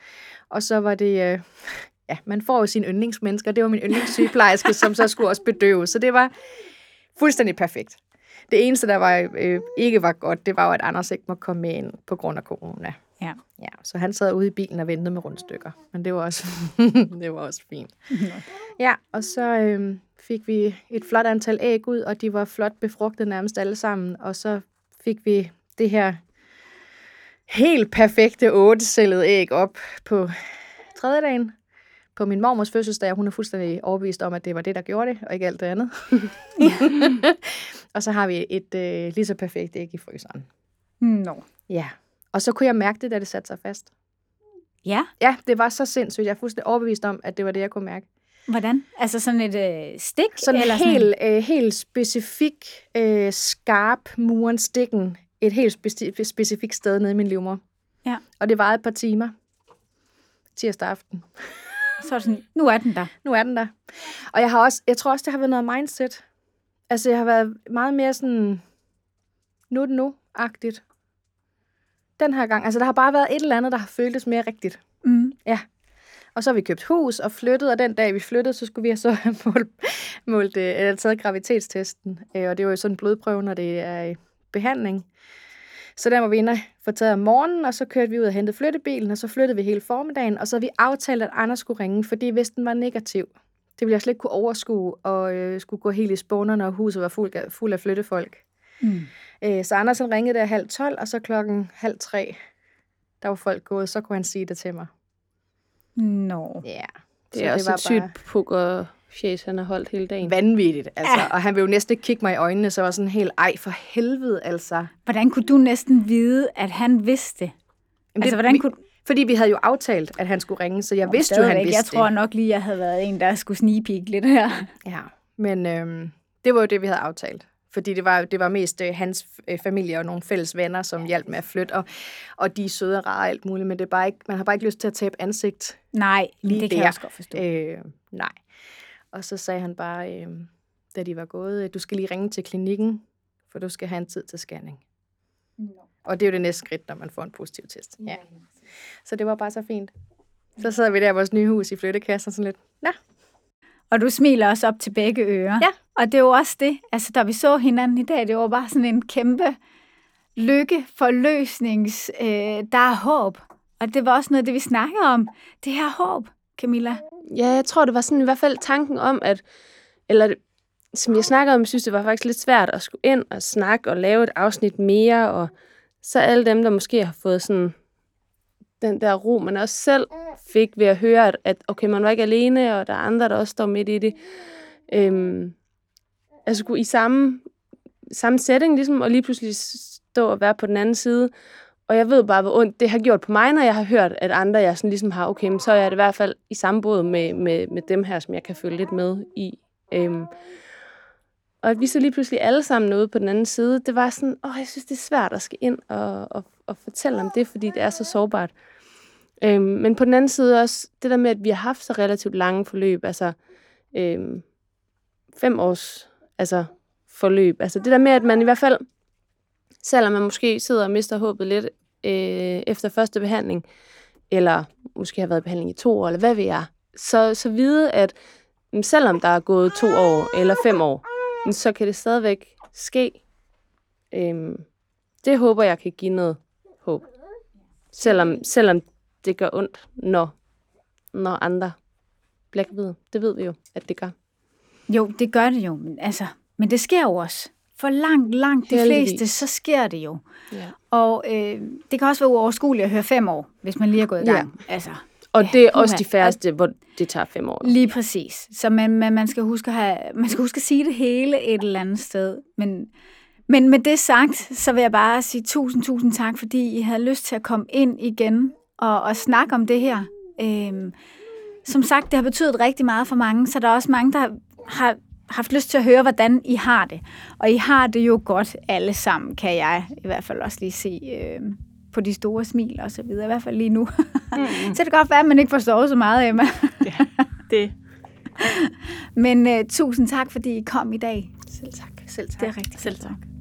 S4: Og så var det, øh, ja, man får jo sine yndlingsmennesker, det var min yndlingssygeplejerske, som så skulle også bedøve, så det var fuldstændig perfekt. Det eneste, der var, øh, ikke var godt, det var jo, at Anders ikke må komme med ind på grund af corona.
S1: Ja.
S4: ja. Så han sad ude i bilen og ventede med rundstykker. Men det var også, det var også fint. Ja, og så øh, fik vi et flot antal æg ud, og de var flot befrugtet nærmest alle sammen. Og så fik vi det her helt perfekte ottecellede æg op på tredje dagen på min mormors fødselsdag. Hun er fuldstændig overbevist om, at det var det, der gjorde det, og ikke alt det andet. og så har vi et øh, lige så perfekt æg i fryseren.
S1: Nå.
S4: Ja. Og så kunne jeg mærke det, da det satte sig fast.
S1: Ja,
S4: Ja, det var så sindssygt. Jeg er fuldstændig overbevist om, at det var det, jeg kunne mærke.
S1: Hvordan? Altså sådan et øh, stik?
S4: Sådan
S1: eller
S4: en helt, øh, helt specifik, øh, skarp muren stikken et helt speci- specifikt sted nede i min livmor.
S1: Ja.
S4: Og det varede et par timer. Tirsdag aften.
S1: Så er det sådan, nu er den der.
S4: Nu er den der. Og jeg har også, jeg tror også, det har været noget mindset. Altså, jeg har været meget mere sådan, nu er det nu-agtigt. Den her gang. Altså, der har bare været et eller andet, der har føltes mere rigtigt.
S1: Mm.
S4: Ja. Og så har vi købt hus og flyttet, og den dag vi flyttede, så skulle vi så have målt, målt øh, eller taget gravitetstesten. Øh, og det var jo sådan en blodprøve, når det er behandling. Så der var vi inde og få taget om morgenen, og så kørte vi ud og hentede flyttebilen, og så flyttede vi hele formiddagen, og så havde vi aftalt, at Anders skulle ringe, fordi hvis den var negativ, det ville jeg slet ikke kunne overskue, og øh, skulle gå helt i spånerne, og huset var fuld af, fuld af flyttefolk. Mm. Øh, så Andersen ringede der halv tolv, og så klokken halv tre, der var folk gået, så kunne han sige det til mig.
S1: Nå.
S3: Ja. Det er så også det var et bare... sygt pukker fjes, han har holdt hele dagen.
S4: Vanvittigt, altså. Ja. Og han ville jo næsten kigge mig i øjnene, så var sådan helt, ej for helvede, altså.
S1: Hvordan kunne du næsten vide, at han vidste?
S4: Jamen, altså, hvordan kunne... Fordi vi havde jo aftalt, at han skulle ringe, så jeg Nå, vidste jo, han vidste
S1: Jeg tror nok lige, jeg havde været en, der skulle snigepige lidt her.
S4: Ja, men øhm, det var jo det, vi havde aftalt. Fordi det var, det var mest øh, hans øh, familie og nogle fælles venner, som hjalp med at flytte. Og, og de er søde og rare alt muligt, men det er bare ikke, man har bare ikke lyst til at tabe ansigt.
S1: Nej, lige det kan der. jeg også godt forstå.
S4: Øh, nej. Og så sagde han bare, øh, da de var gået, du skal lige ringe til klinikken, for du skal have en tid til scanning. No. Og det er jo det næste skridt, når man får en positiv test. Ja. Så det var bare så fint. Så sad vi der i vores nye hus i flyttekassen sådan lidt, ja.
S1: Og du smiler også op til begge ører.
S4: Ja.
S1: Og det var også det, altså da vi så hinanden i dag, det var bare sådan en kæmpe lykke, forløsnings, øh, der er håb. Og det var også noget af det, vi snakkede om. Det her håb, Camilla.
S3: Ja, jeg tror, det var sådan i hvert fald tanken om, at, eller som jeg snakkede om, jeg synes, det var faktisk lidt svært at skulle ind og snakke og lave et afsnit mere, og så alle dem, der måske har fået sådan den der ro, man også selv fik ved at høre, at, at okay, man var ikke alene, og der er andre, der også står midt i det. Øhm, altså i samme, samme setting, ligesom, og lige pludselig stå og være på den anden side. Og jeg ved bare, hvor ondt det har gjort på mig, når jeg har hørt, at andre jeg sådan ligesom har, okay, så er jeg i hvert fald i samme båd med, med, med dem her, som jeg kan følge lidt med i. Øhm, og at vi så lige pludselig alle sammen ude på den anden side, det var sådan, åh, jeg synes, det er svært at skal ind og, og, og fortælle om det, fordi det er så sårbart. Øhm, men på den anden side også, det der med, at vi har haft så relativt lange forløb, altså øhm, fem års altså, forløb. Altså det der med, at man i hvert fald, selvom man måske sidder og mister håbet lidt øh, efter første behandling, eller måske har været i behandling i to år, eller hvad ved jeg, så, så vide, at mm, selvom der er gået to år eller fem år, mm, så kan det stadigvæk ske. Øhm, det håber jeg kan give noget håb. Selvom, selvom det gør ondt, når, når andre bliver gravide. Det ved vi jo, at det gør.
S1: Jo, det gør det jo. Men, altså, men det sker jo også. For langt, langt de Heldigvis. fleste, så sker det jo. Ja. Og øh, det kan også være uoverskueligt at høre fem år, hvis man lige er gået i gang. Ja. Altså,
S3: og ja, det er også de færreste, hvor det tager fem år.
S1: Lige præcis. Så man, man, man, skal huske at have, man skal huske at sige det hele et eller andet sted. Men, men med det sagt, så vil jeg bare sige tusind, tusind tak, fordi I havde lyst til at komme ind igen og, og snakke om det her. Øhm, som sagt, det har betydet rigtig meget for mange, så der er også mange, der har haft lyst til at høre, hvordan I har det. Og I har det jo godt alle sammen, kan jeg i hvert fald også lige se øh, på de store smil og så videre, i hvert fald lige nu. Mm. så det kan godt være, at man ikke forstår så meget, Emma.
S2: ja, det.
S1: Men uh, tusind tak, fordi I kom i dag.
S3: Selv tak.
S1: Selv tak.
S2: Det er rigtigt. Selv tak.